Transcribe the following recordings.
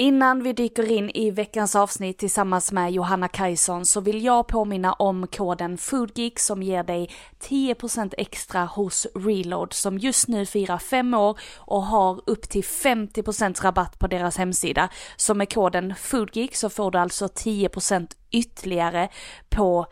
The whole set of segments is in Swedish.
Innan vi dyker in i veckans avsnitt tillsammans med Johanna Kajson så vill jag påminna om koden FOODGEEK som ger dig 10% extra hos Reload som just nu firar 5 år och har upp till 50% rabatt på deras hemsida. Så med koden FOODGEEK så får du alltså 10% ytterligare på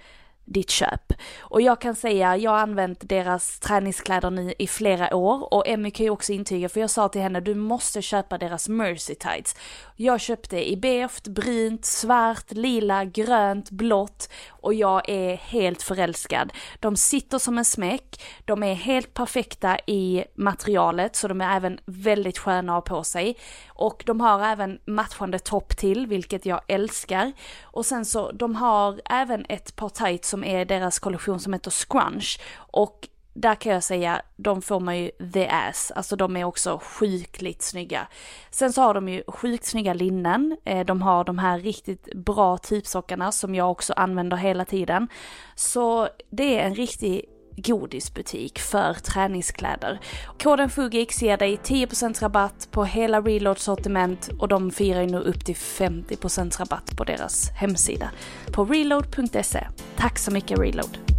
ditt köp. Och jag kan säga, jag har använt deras träningskläder nu i flera år och Emmy kan ju också intyga för jag sa till henne du måste köpa deras Mercy Tights. Jag köpte i beige, brunt, svart, lila, grönt, blått och jag är helt förälskad. De sitter som en smäck, de är helt perfekta i materialet så de är även väldigt sköna att ha på sig. Och de har även matchande topp till, vilket jag älskar. Och sen så, de har även ett par tights som är deras kollektion som heter Scrunch. Och där kan jag säga, de får man ju the ass, alltså de är också sjukligt snygga. Sen så har de ju sjukt snygga linnen, eh, de har de här riktigt bra typsockarna som jag också använder hela tiden. Så det är en riktig godisbutik för träningskläder. Koden FUGIX ger dig 10% rabatt på hela Reload sortiment och de firar ju nu upp till 50% rabatt på deras hemsida på reload.se. Tack så mycket Reload!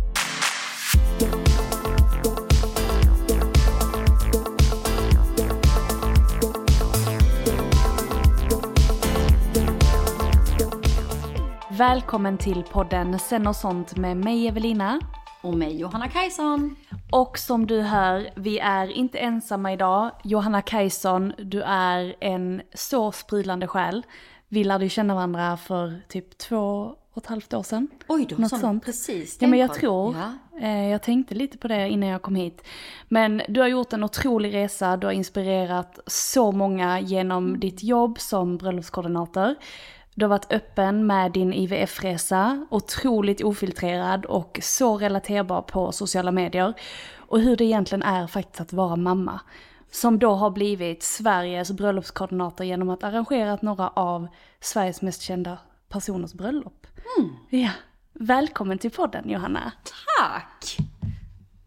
Välkommen till podden Sen och sånt med mig Evelina. Och mig Johanna Kajson. Och som du hör, vi är inte ensamma idag. Johanna Kajson, du är en så sprudlande själ. Vi lärde ju känna varandra för typ två och ett halvt år sedan. Oj, har Något sån sånt. precis Ja men jag tror, Ja. eh, jag tänkte lite på det innan jag kom hit. Men du har gjort en otrolig resa, du har inspirerat så många genom ditt jobb som bröllopskoordinator. Du har varit öppen med din IVF-resa, otroligt ofiltrerad och så relaterbar på sociala medier. Och hur det egentligen är faktiskt att vara mamma. Som då har blivit Sveriges bröllopskoordinator genom att arrangera några av Sveriges mest kända personers bröllop. Ja, välkommen till podden Johanna. Tack!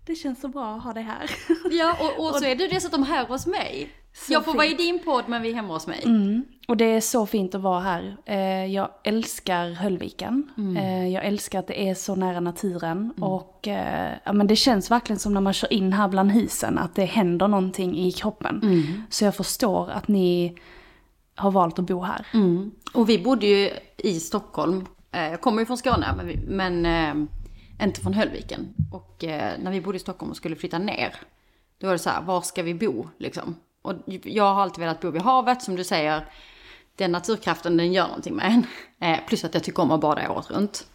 Det känns så bra att ha dig här. Ja, och, och så är du dessutom här hos mig. Så jag får vara i fint. din podd men vi är hemma hos mig. Mm. Och det är så fint att vara här. Eh, Jag älskar Höllviken. Eh, Jag älskar att det är så nära naturen. Och eh, ja, men det känns verkligen som när man kör in här bland husen att det händer någonting i kroppen. Så jag förstår att ni har valt att bo här. Mm. Och vi bodde ju i Stockholm. Jag kommer ju från Skåne men, vi, men inte från Höllviken. Och när vi bodde i Stockholm och skulle flytta ner. Då var det så här, var ska vi bo liksom? Och jag har alltid velat bo vid havet som du säger. Den naturkraften den gör någonting med en. Eh, plus att jag tycker om att bada året runt.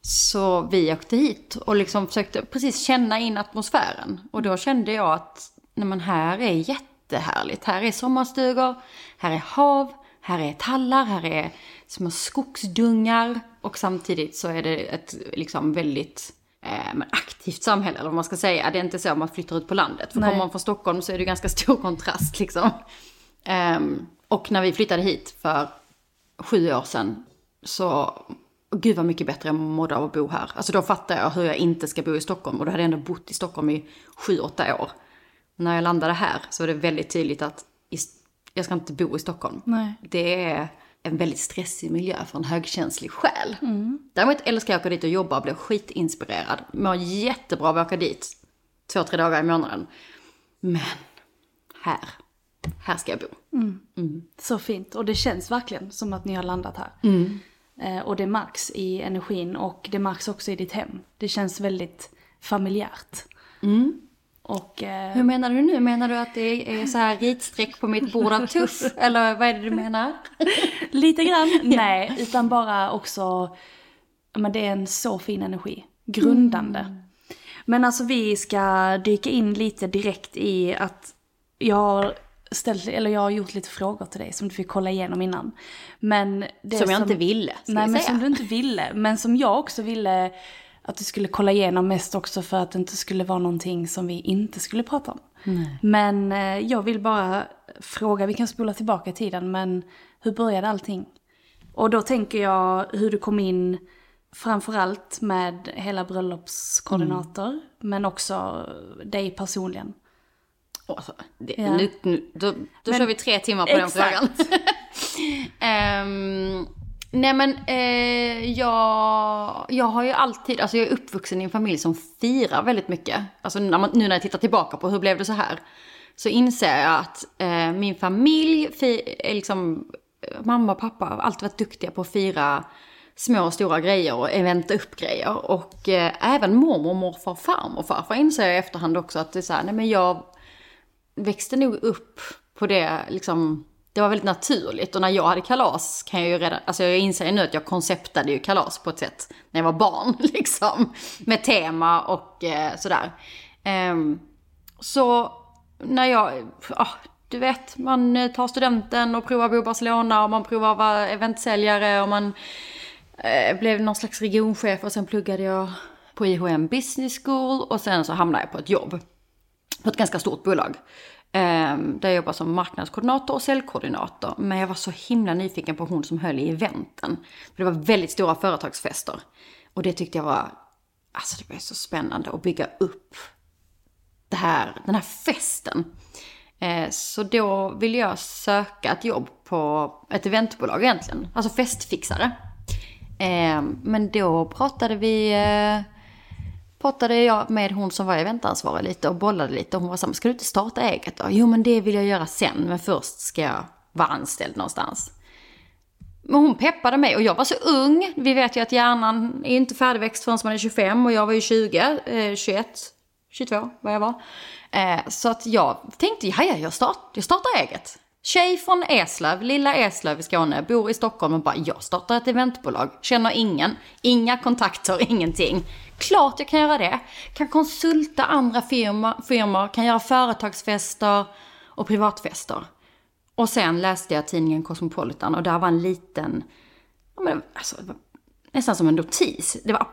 Så vi åkte hit och liksom försökte precis känna in atmosfären. Och då kände jag att nej men här är jättehärligt. Här är sommarstugor, här är hav, här är tallar, här är små skogsdungar. Och samtidigt så är det ett liksom väldigt eh, men aktivt samhälle, eller vad man ska säga. Det är inte så att man flyttar ut på landet. För Nej. kommer man från Stockholm så är det ganska stor kontrast liksom. Ehm, och när vi flyttade hit för sju år sedan så, gud vad mycket bättre jag mådde av att bo här. Alltså då fattar jag hur jag inte ska bo i Stockholm. Och då hade jag ändå bott i Stockholm i sju, åtta år. När jag landade här så var det väldigt tydligt att jag ska inte bo i Stockholm. Nej. Det är en väldigt stressig miljö för en högkänslig själ. Däremot älskar jag att åka dit och jobba och bli skitinspirerad. Mår jättebra av att åka dit två, tre dagar i månaden. Men här, här ska jag bo. Så fint. Och det känns verkligen som att ni har landat här. Eh, och det märks i energin och det märks också i ditt hem. Det känns väldigt familjärt. Och eh, Hur menar du nu? Menar du att det är så här ritstreck på mitt bord av tuff? Eller vad är det du menar? lite grann, nej, utan bara också, men det är en så fin energi. Grundande. Men alltså vi ska dyka in lite direkt i att jag har ställt, eller jag har gjort lite frågor till dig som du fick kolla igenom innan. Men det Som jag inte ville, ska Nej men säga. som du inte ville. Men som jag också ville att du skulle kolla igenom mest också för att det inte skulle vara någonting som vi inte skulle prata om. Men eh, jag vill bara fråga, vi kan spola tillbaka i tiden, men hur började allting? Och då tänker jag hur du kom in framförallt med hela bröllopskoordinator, men också dig personligen. Alltså, det, Ja. nu, nu, då då Men- kör vi tre timmar på den Exakt. frågan. Ehm, nej men eh, jag, jag har ju alltid, alltså jag är uppvuxen i en familj som firar väldigt mycket. Alltså när man, nu när jag tittar tillbaka på hur blev det så här. Så inser jag att eh, min familj fi, liksom, eh, mamma och pappa har alltid varit duktiga på att fira små och stora grejer och eventa upp grejer. Och eh, även mormor, morfar, farmor och farfar inser jag i efterhand också att det är så här, nej men jag växte nog upp på det, liksom, det var väldigt naturligt. Och när jag hade kalas kan jag ju redan, alltså jag inser nu att jag konceptade ju kalas på ett sätt när jag var barn, liksom. Med tema och eh, sådär. Um, så när jag, ah, du vet, man eh, tar studenten och provar bo i Barcelona och man provar att vara eventsäljare och man eh, blev någon slags regionchef och sen pluggade jag på IHM Business School och sen så hamnade jag på ett jobb på ett ganska stort bolag. Ehm, där jag jobbar som marknadskoordinator och säljkoordinator. Men jag var så himla nyfiken på hon som höll i eventen. För det var väldigt stora företagsfester. Och det tyckte jag var, alltså det var så spännande att bygga upp det här, den här festen. Ehm, så då ville jag söka ett jobb på ett eventbolag egentligen. Alltså festfixare. Ehm, men då pratade vi eh, pratade jag med hon som var eventansvarig lite och bollade lite. Och hon var såhär, ska du inte starta eget då? Jo men det vill jag göra sen, men först ska jag vara anställd någonstans. Men hon peppade mig och jag var så ung. Vi vet ju att hjärnan är inte färdigväxt förrän man är 25 och jag var ju 20, eh, 21, 22 vad jag var. Eh, så att jag tänkte, ja ja, jag, start, jag startar eget. Tjej från Eslöv, lilla Eslöv i Skåne, bor i Stockholm och bara, jag startar ett eventbolag. Känner ingen, inga kontakter, ingenting. Klart jag kan göra det. Kan konsulta andra firma, firmor, kan göra företagsfester och privatfester. Och sen läste jag tidningen Cosmopolitan och där var en liten, ja, men, alltså, nästan som en notis. Det var,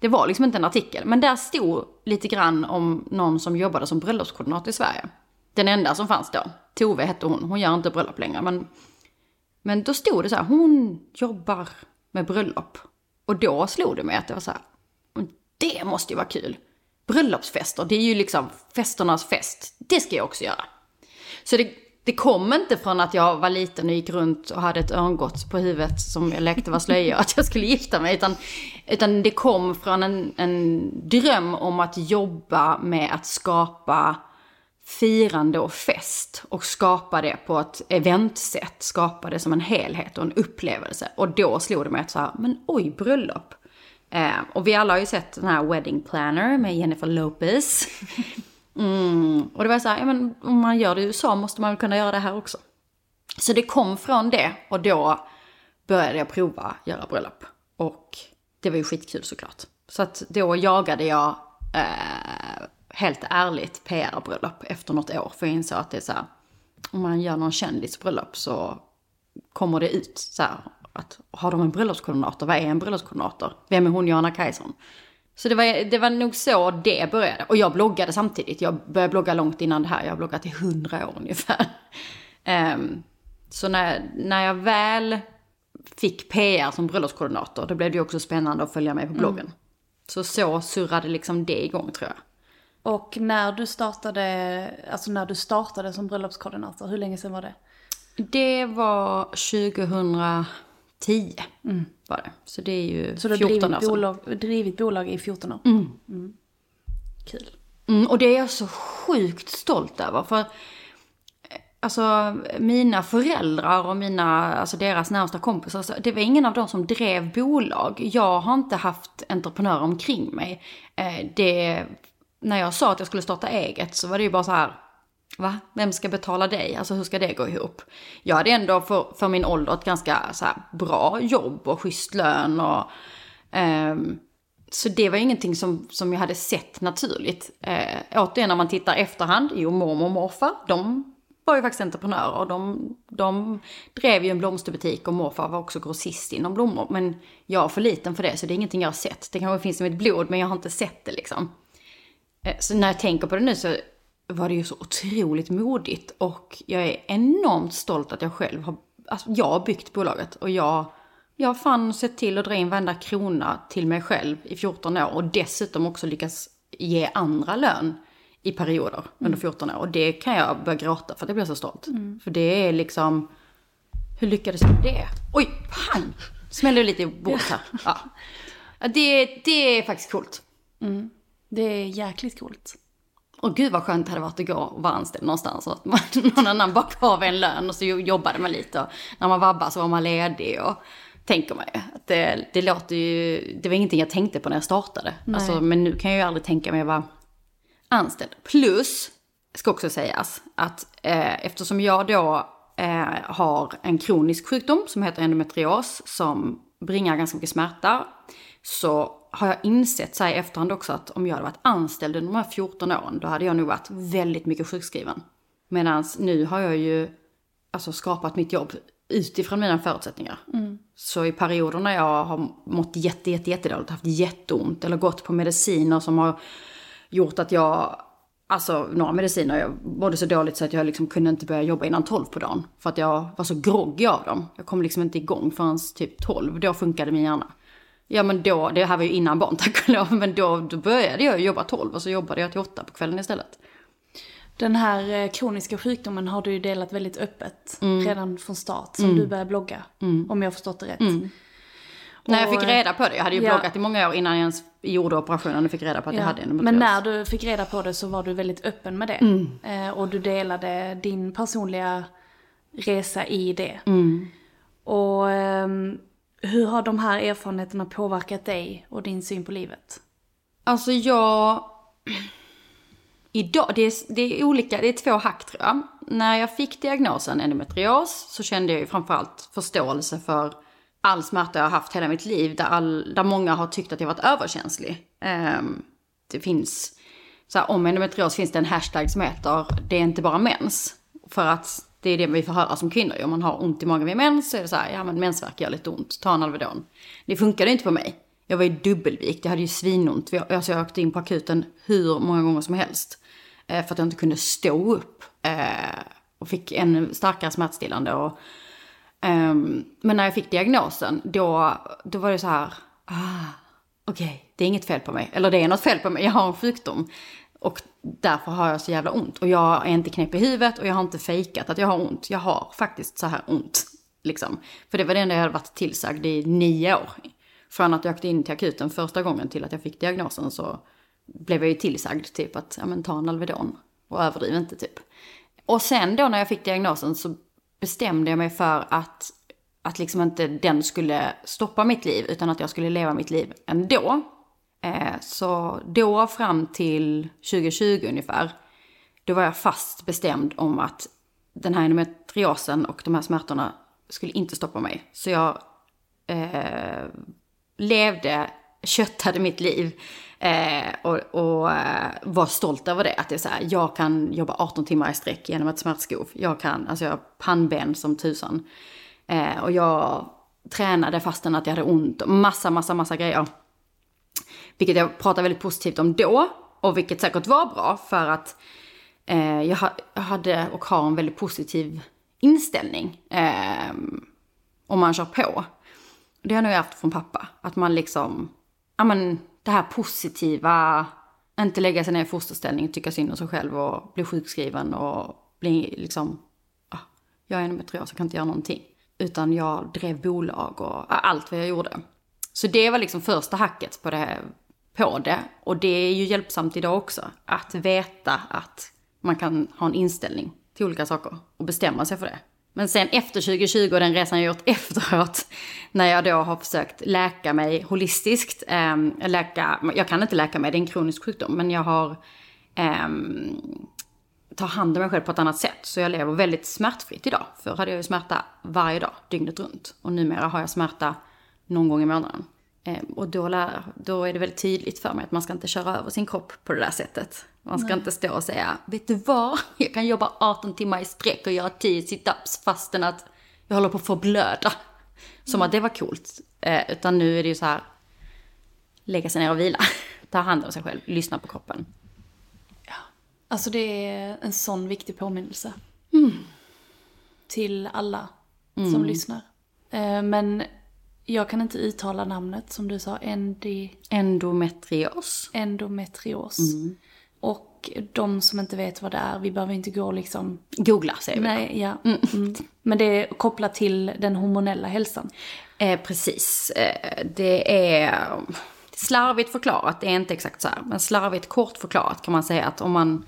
det var liksom inte en artikel, men där stod lite grann om någon som jobbade som bröllopskoordinator i Sverige. Den enda som fanns då. Tove hette hon, hon gör inte bröllop längre. Men, men då stod det så här, hon jobbar med bröllop. Och då slog det mig att det var så här, det måste ju vara kul. Bröllopsfester, det är ju liksom festernas fest. Det ska jag också göra. Så det, det kom inte från att jag var liten och gick runt och hade ett örngott på huvudet som jag lekte var slöja att jag skulle gifta mig. Utan, utan det kom från en, en dröm om att jobba med att skapa firande och fest och skapa det på ett eventsätt, skapa det som en helhet och en upplevelse. Och då slog det mig att så här, men oj, bröllop. Eh, och vi alla har ju sett den här Wedding Planner med Jennifer Lopez. Mm, och det var så här, ja men om man gör det i USA måste man väl kunna göra det här också. Så det kom från det och då började jag prova göra bröllop. Och det var ju skitkul såklart. Så att då jagade jag eh, helt ärligt PR-bröllop efter något år. För jag insåg att det är så här, om man gör någon kändisbröllop så kommer det ut så här att har de en bröllopskoordinator? Vad är en bröllopskoordinator? Vem är hon Johanna Kajson? Så det var, det var nog så det började. Och jag bloggade samtidigt. Jag började blogga långt innan det här. Jag har bloggat i hundra år ungefär. Um, så när, när jag väl fick PR som bröllopskoordinator, då blev det också spännande att följa med på bloggen. Mm. Så så surrade liksom det igång tror jag. Och när du startade, alltså när du startade som bröllopskoordinator, hur länge sedan var det? Det var 2010 mm. var det. Så det är ju Så du har 14 drivit år sedan. bolag, drivit bolag i 14 år? Mm. Mm. Kul. Mm, och det är jag så sjukt stolt över. För alltså mina föräldrar och mina, alltså deras närmsta kompisar, så det var ingen av dem som drev bolag. Jag har inte haft entreprenörer omkring mig. Eh, det, när jag sa att jag skulle starta eget så var det ju bara så här, va? Vem ska betala dig? Alltså hur ska det gå ihop? Jag hade ändå för, för min ålder ett ganska så här, bra jobb och schysst lön och um, så det var ingenting som, som jag hade sett naturligt. Eh, återigen när man tittar efterhand, jo mormor och morfar, de var ju faktiskt entreprenörer och de, de drev ju en blomsterbutik och morfar var också grossist inom blommor. Men jag är för liten för det så det är ingenting jag har sett. Det kanske finns i mitt blod men jag har inte sett det liksom. Eh, så när jag tänker på det nu så var det ju så otroligt modigt och jag är enormt stolt att jag själv har, alltså jag har byggt bolaget och jag, jag har fan sett till att dra in varenda krona till mig själv i 14 år och dessutom också lyckas ge andra lön i perioder under 14 år. Och det kan jag börja gråta för att jag blir så stolt. För det är liksom, hur lyckades jag med det? Oj, pang! Smällde lite i bordet här. Ja. Det, det är faktiskt coolt. Det är jäkligt coolt. Och gud vad skönt det hade varit att gå och vara anställd någonstans. Och att man, någon annan bara gav en lön och så jobbade man lite. Och när man vabbar så var man ledig. Och tänker man ju. Att det, det låter ju, det var ingenting jag tänkte på när jag startade. Alltså, men nu kan jag ju aldrig tänka mig att vara anställd. Plus, ska också sägas, att eh, eftersom jag då eh, har en kronisk sjukdom som heter endometrios som bringar ganska mycket smärta. Så har jag insett så här i efterhand också att om jag hade varit anställd under de här 14 åren då hade jag nog varit väldigt mycket sjukskriven. Medan nu har jag ju alltså, skapat mitt jobb utifrån mina förutsättningar. Så i perioder när jag har mått jätte, jätte, jättedåligt, haft jätteont eller gått på mediciner som har gjort att jag, alltså några mediciner, jag mådde så dåligt så att jag liksom kunde inte börja jobba innan 12 på dagen. För att jag var så groggy av dem. Jag kom liksom inte igång förrän typ 12, då funkade min hjärna. Ja men då, det här var ju innan barn tack och lov, men då, då började jag jobba 12 och så jobbade jag till 8 på kvällen istället. Den här eh, kroniska sjukdomen har du ju delat väldigt öppet Mm. redan från start, som du började blogga. Om jag har förstått det rätt. När jag Och, fick reda på det, jag hade ju ja. bloggat i många år innan jag ens gjorde operationen och fick reda på att jag Ja. hade Men endometrios. när du fick reda på det så var du väldigt öppen med det. Mm. Eh, och du delade din personliga resa i det. Mm. Och ehm, hur har de här erfarenheterna påverkat dig och din syn på livet? Alltså jag... Idag, det är, det är olika, det är två hack tror jag. När jag fick diagnosen endometrios så kände jag ju framförallt förståelse för all smärta jag har haft hela mitt liv. Där, all, där många har tyckt att jag varit överkänslig. Um, det finns, så här, om endometrios finns det en hashtag som heter det är inte bara mens. För att det är det vi får höra som kvinnor. Om man har ont i magen vid mens så är det så här, ja men mensvärk gör lite ont, ta en Alvedon. Det funkade inte på mig. Jag var ju dubbelvikt, jag hade ju svinont. Jag- Alltså jag åkte in på akuten hur många gånger som helst. Eh, för att jag inte kunde stå upp. Eh, och fick ännu starkare smärtstillande. Och, ehm, men när jag fick diagnosen, då, då var det så här, ah, okej, det är inget fel på mig. Eller det är något fel på mig, jag har en sjukdom. Och därför har jag så jävla ont. Och jag är inte knäpp i huvudet och jag har inte fejkat att jag har ont. Jag har faktiskt så här ont. Liksom. För det var det enda jag hade varit tillsagd i nio år. Från att jag åkte in till akuten första gången till att jag fick diagnosen så blev jag ju tillsagd typ att ja, men ta en Alvedon och överdriv inte typ. Och sen då när jag fick diagnosen så bestämde jag mig för att, att liksom inte den skulle stoppa mitt liv utan att jag skulle leva mitt liv ändå. Eh, så då fram till 2020 ungefär, då var jag fast bestämd om att den här endometriosen och de här smärtorna skulle inte stoppa mig. Så jag eh, levde, köttade mitt liv eh, och, och eh, var stolt över det. Att det är så här, jag kan jobba 18 timmar i sträck genom ett smärtskov. Jag kan, alltså jag har pannben som tusan. Eh, och jag tränade fastän att jag hade ont och massa, massa, massa grejer. Vilket jag pratade väldigt positivt om då. Och vilket säkert var bra för att eh, jag, ha, jag hade och har en väldigt positiv inställning. Eh, om man kör på. Det har jag nog haft från pappa. Att man liksom, ja men det här positiva, inte lägga sig ner i fosterställning, tycka synd om sig själv och bli sjukskriven och bli liksom, ah, jag är endometrios, jag kan inte göra någonting. Utan jag drev bolag och allt vad jag gjorde. Så det var liksom första hacket på det, på det. Och det är ju hjälpsamt idag också. Att veta att man kan ha en inställning till olika saker och bestämma sig för det. Men sen efter 2020 och den resan jag gjort efteråt, när jag då har försökt läka mig holistiskt, eh, läka, jag kan inte läka mig, det är en kronisk sjukdom, men jag har eh, tar hand om mig själv på ett annat sätt. Så jag lever väldigt smärtfritt idag. Förr hade jag ju smärta varje dag, dygnet runt. Och numera har jag smärta någon gång i månaden. Eh, och då, då är det väldigt tydligt för mig att man ska inte köra över sin kropp på det där sättet. Man ska Nej. inte stå och säga, vet du vad? Jag kan jobba 18 timmar i sträck och göra 10 situps fastän att jag håller på att förblöda. Som mm. att det var coolt. Eh, utan nu är det ju så här, lägga sig ner och vila. Ta hand om sig själv, lyssna på kroppen. Ja, alltså det är en sån viktig påminnelse. Mm. Till alla som mm. lyssnar. Eh, men jag kan inte uttala namnet som du sa, endi... Endometrios. Endometrios. Mm. Och de som inte vet vad det är, vi behöver inte gå liksom... Googla säger vi. Nej, ja. Mm. Mm. Men det är kopplat till den hormonella hälsan. Eh, precis. Eh, det är slarvigt förklarat, det är inte exakt så här. Men slarvigt kort förklarat kan man säga att om man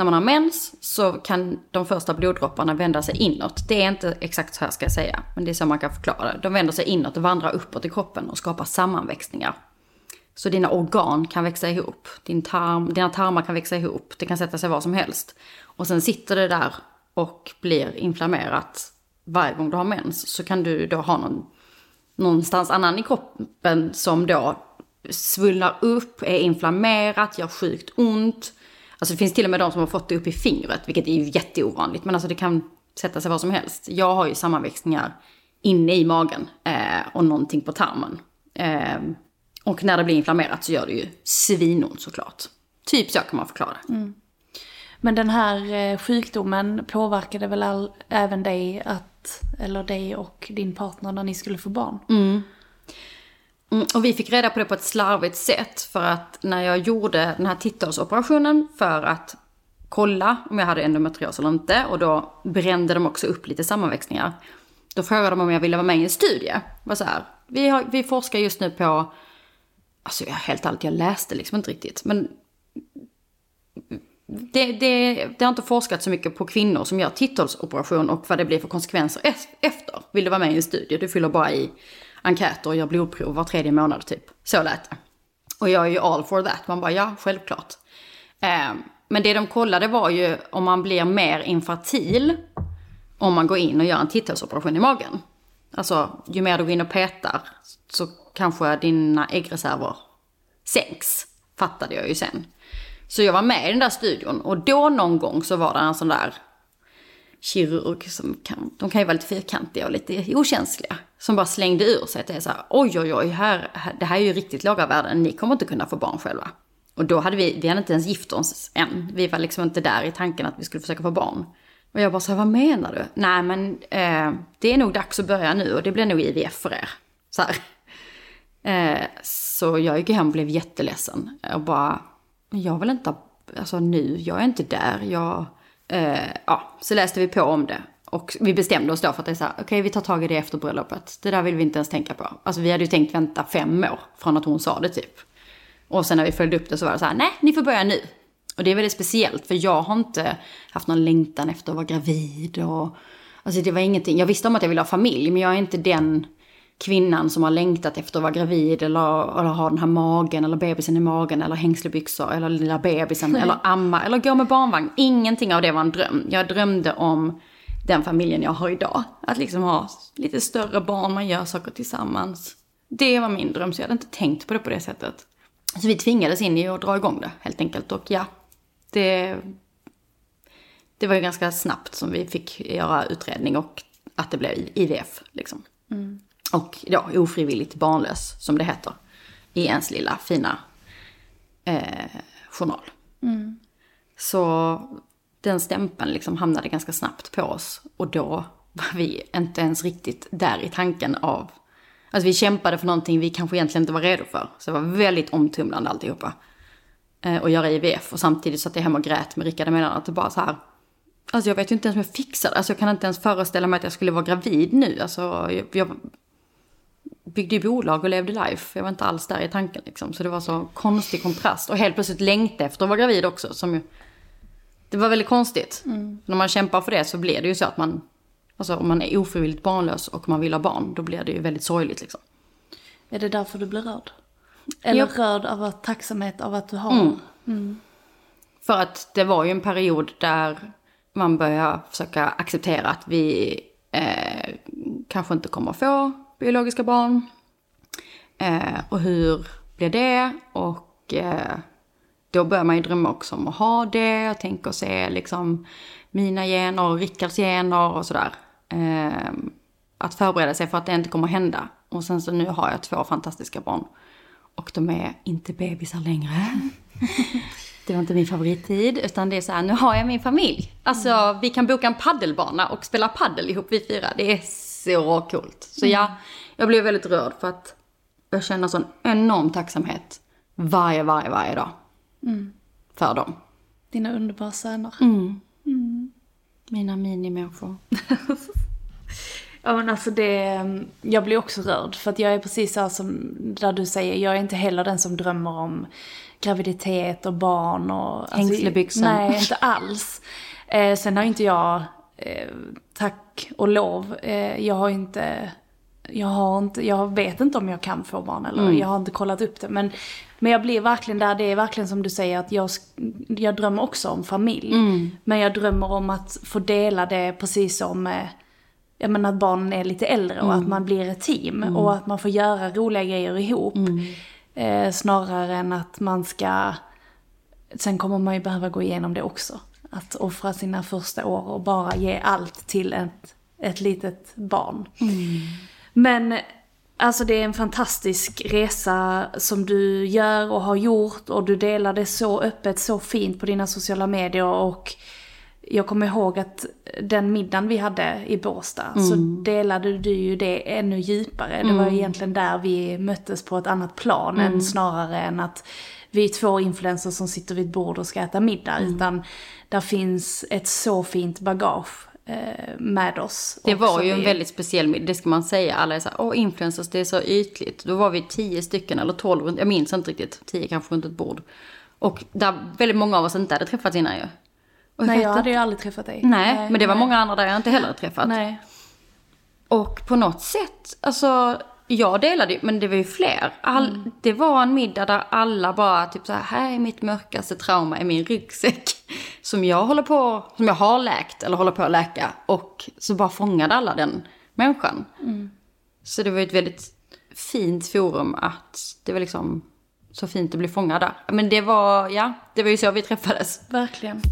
när man har mens så kan de första bloddropparna vända sig inåt. Det är inte exakt så här ska jag säga, men det är så man kan förklara det. De vänder sig inåt och vandrar uppåt i kroppen och skapar sammanväxningar. Så dina organ kan växa ihop, Din tarm, dina tarmar kan växa ihop, det kan sätta sig var som helst. Och sen sitter det där och blir inflammerat varje gång du har mens. Så kan du då ha någon, någonstans annan i kroppen som då svullnar upp, är inflammerat, gör sjukt ont Alltså det finns till och med de som har fått det upp i fingret, vilket är ju jätteovanligt. Men alltså det kan sätta sig var som helst. Jag har ju sammanväxningar inne i magen eh, och någonting på tarmen. Eh, och när det blir inflammerat så gör det ju svinont såklart. Typ så kan man förklara mm. Men den här eh, sjukdomen påverkade väl all, även dig att, eller dig och din partner när ni skulle få barn? Mm. Mm, och vi fick reda på det på ett slarvigt sätt för att när jag gjorde den här titthålsoperationen för att kolla om jag hade endometrios eller inte och då brände de också upp lite sammanväxningar. Då frågade de om jag ville vara med i en studie. Var så här, vi, har, vi forskar just nu på, alltså jag helt ärligt, jag läste liksom inte riktigt, men det, det, det, har inte forskat så mycket på kvinnor som gör titthålsoperation och vad det blir för konsekvenser efter. Vill du vara med i en studie? Du fyller bara i enkäter och gör blodprov var tredje månad typ. Så lät det. Och jag är ju all for that. Man bara, ja, självklart. Eh, men det de kollade var ju om man blir mer infertil om man går in och gör en titthålsoperation i magen. Alltså, ju mer du går in och petar så kanske dina äggreserver sänks. Fattade jag ju sen. Så jag var med i den där studion och då någon gång så var det en sån där kirurg som kan, de kan ju vara lite fyrkantiga och lite okänsliga. Som bara slängde ur sig att det är så här, oj oj oj, här, det här är ju riktigt låga värden, ni kommer inte kunna få barn själva. Och då hade vi, vi hade inte ens gift oss än. Vi var liksom inte där i tanken att vi skulle försöka få barn. Och jag bara så här, vad menar du? Nej men eh, det är nog dags att börja nu och det blir nog IVF för er. Så här. Eh, så jag gick hem och blev jätteledsen. Och bara, jag vill inte, alltså nu, jag är inte där. Jag, eh, ja, så läste vi på om det. Och vi bestämde oss då för att det är så här, okej okay, vi tar tag i det efter bröllopet. Det där vill vi inte ens tänka på. Alltså vi hade ju tänkt vänta fem år från att hon sa det typ. Och sen när vi följde upp det så var det så här, nej ni får börja nu. Och det är väldigt speciellt för jag har inte haft någon längtan efter att vara gravid och... Alltså det var ingenting, jag visste om att jag ville ha familj men jag är inte den kvinnan som har längtat efter att vara gravid eller, eller ha den här magen eller bebisen i magen eller hängslebyxor eller lilla bebisen eller amma eller gå med barnvagn. Ingenting av det var en dröm. Jag drömde om den familjen jag har idag. Att liksom ha lite större barn, man gör saker tillsammans. Det var min dröm, så jag hade inte tänkt på det på det sättet. Så vi tvingades in i att dra igång det helt enkelt. Och ja, det, det var ju ganska snabbt som vi fick göra utredning och att det blev IVF. Liksom. Mm. Och ja, ofrivilligt barnlös, som det heter. I ens lilla fina eh, journal. Så den stämpeln liksom hamnade ganska snabbt på oss. Och då var vi inte ens riktigt där i tanken av... Alltså vi kämpade för någonting vi kanske egentligen inte var redo för. Så det var väldigt omtumlande alltihopa. Eh, att göra IVF. Och samtidigt satt jag hemma och grät med Rickard emellan. Att det bara så här... Alltså jag vet ju inte ens om jag fixar det. Alltså jag kan inte ens föreställa mig att jag skulle vara gravid nu. Alltså jag, jag byggde ju bolag och levde life. Jag var inte alls där i tanken liksom. Så det var så konstig kontrast. Och helt plötsligt längtade efter att vara gravid också. Som ju, det var väldigt konstigt. När man kämpar för det så blir det ju så att man... Alltså om man är ofrivilligt barnlös och man vill ha barn. Då blir det ju väldigt sorgligt liksom. Är det därför du blir rörd? Eller Ja. rörd av att, tacksamhet av att du har? För att det var ju en period där man började försöka acceptera att vi eh, kanske inte kommer få biologiska barn. Eh, och hur blir det? Och eh, då börjar man ju drömma också om att ha det. Och tänka och se liksom mina gener och Rickards gener och sådär. Eh, att förbereda sig för att det inte kommer hända. Och sen så nu har jag två fantastiska barn. Och de är inte bebisar längre. Det var inte min favorittid, utan det är så här, nu har jag min familj. Alltså, vi kan boka en paddelbana och spela paddel ihop vi fyra. Det är så coolt. Så ja, jag blev väldigt rörd för att jag känner sån enorm tacksamhet varje, varje, varje dag. För dem. Dina underbara söner. Mina minimänniskor. Ja men alltså det, jag blir också rörd för att jag är precis så som där du säger, jag är inte heller den som drömmer om graviditet och barn och... alltså, Hängslebyxan. nej, inte alls. Eh, sen har inte jag, eh, tack och lov, eh, jag har inte, jag har inte, jag vet inte om jag kan få barn eller jag har inte kollat upp det. Men, men jag blir verkligen där, det är verkligen som du säger att jag, jag drömmer också om familj. Men jag drömmer om att få dela det precis som eh, jag menar att barnen är lite äldre och att man blir ett team och att man får göra roliga grejer ihop. Eh, snarare än att man ska, sen kommer man ju behöva gå igenom det också. Att offra sina första år och bara ge allt till ett, ett litet barn. Men alltså det är en fantastisk resa som du gör och har gjort och du delar det så öppet, så fint på dina sociala medier och jag kommer ihåg att den middagen vi hade i Båstad så delade du ju det ännu djupare. Det var egentligen där vi möttes på ett annat plan än snarare än att vi är två influencers som sitter vid ett bord och ska äta middag. Utan där finns ett så fint bagage med oss. Det var ju en väldigt speciell middag, det ska man säga. Alla är så här, åh influencers, det är så ytligt. Då var vi tio stycken, eller tolv, jag minns inte riktigt. Tio kanske runt ett bord. Och där väldigt många av oss inte hade träffats innan ju. Och Nej, jag hade ju aldrig träffat dig. Nej, men det var nej. många andra där jag inte heller träffat. Nej. Och på något sätt, alltså jag delade ju, men det var ju fler. All, Mm. Det var en middag där alla bara typ så här, här är mitt mörkaste trauma i min ryggsäck. Som jag håller på, som jag har läkt eller håller på att läka. Och så bara fångade alla den människan. Mm. Så det var ett väldigt fint forum att det var liksom så fint att bli fångad där. Men det var, ja, det var ju så vi träffades. Verkligen.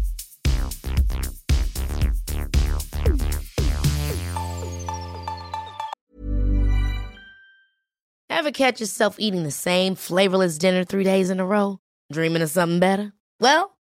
Ever catch yourself eating the same flavorless dinner three days in a row? Dreaming of something better? Well,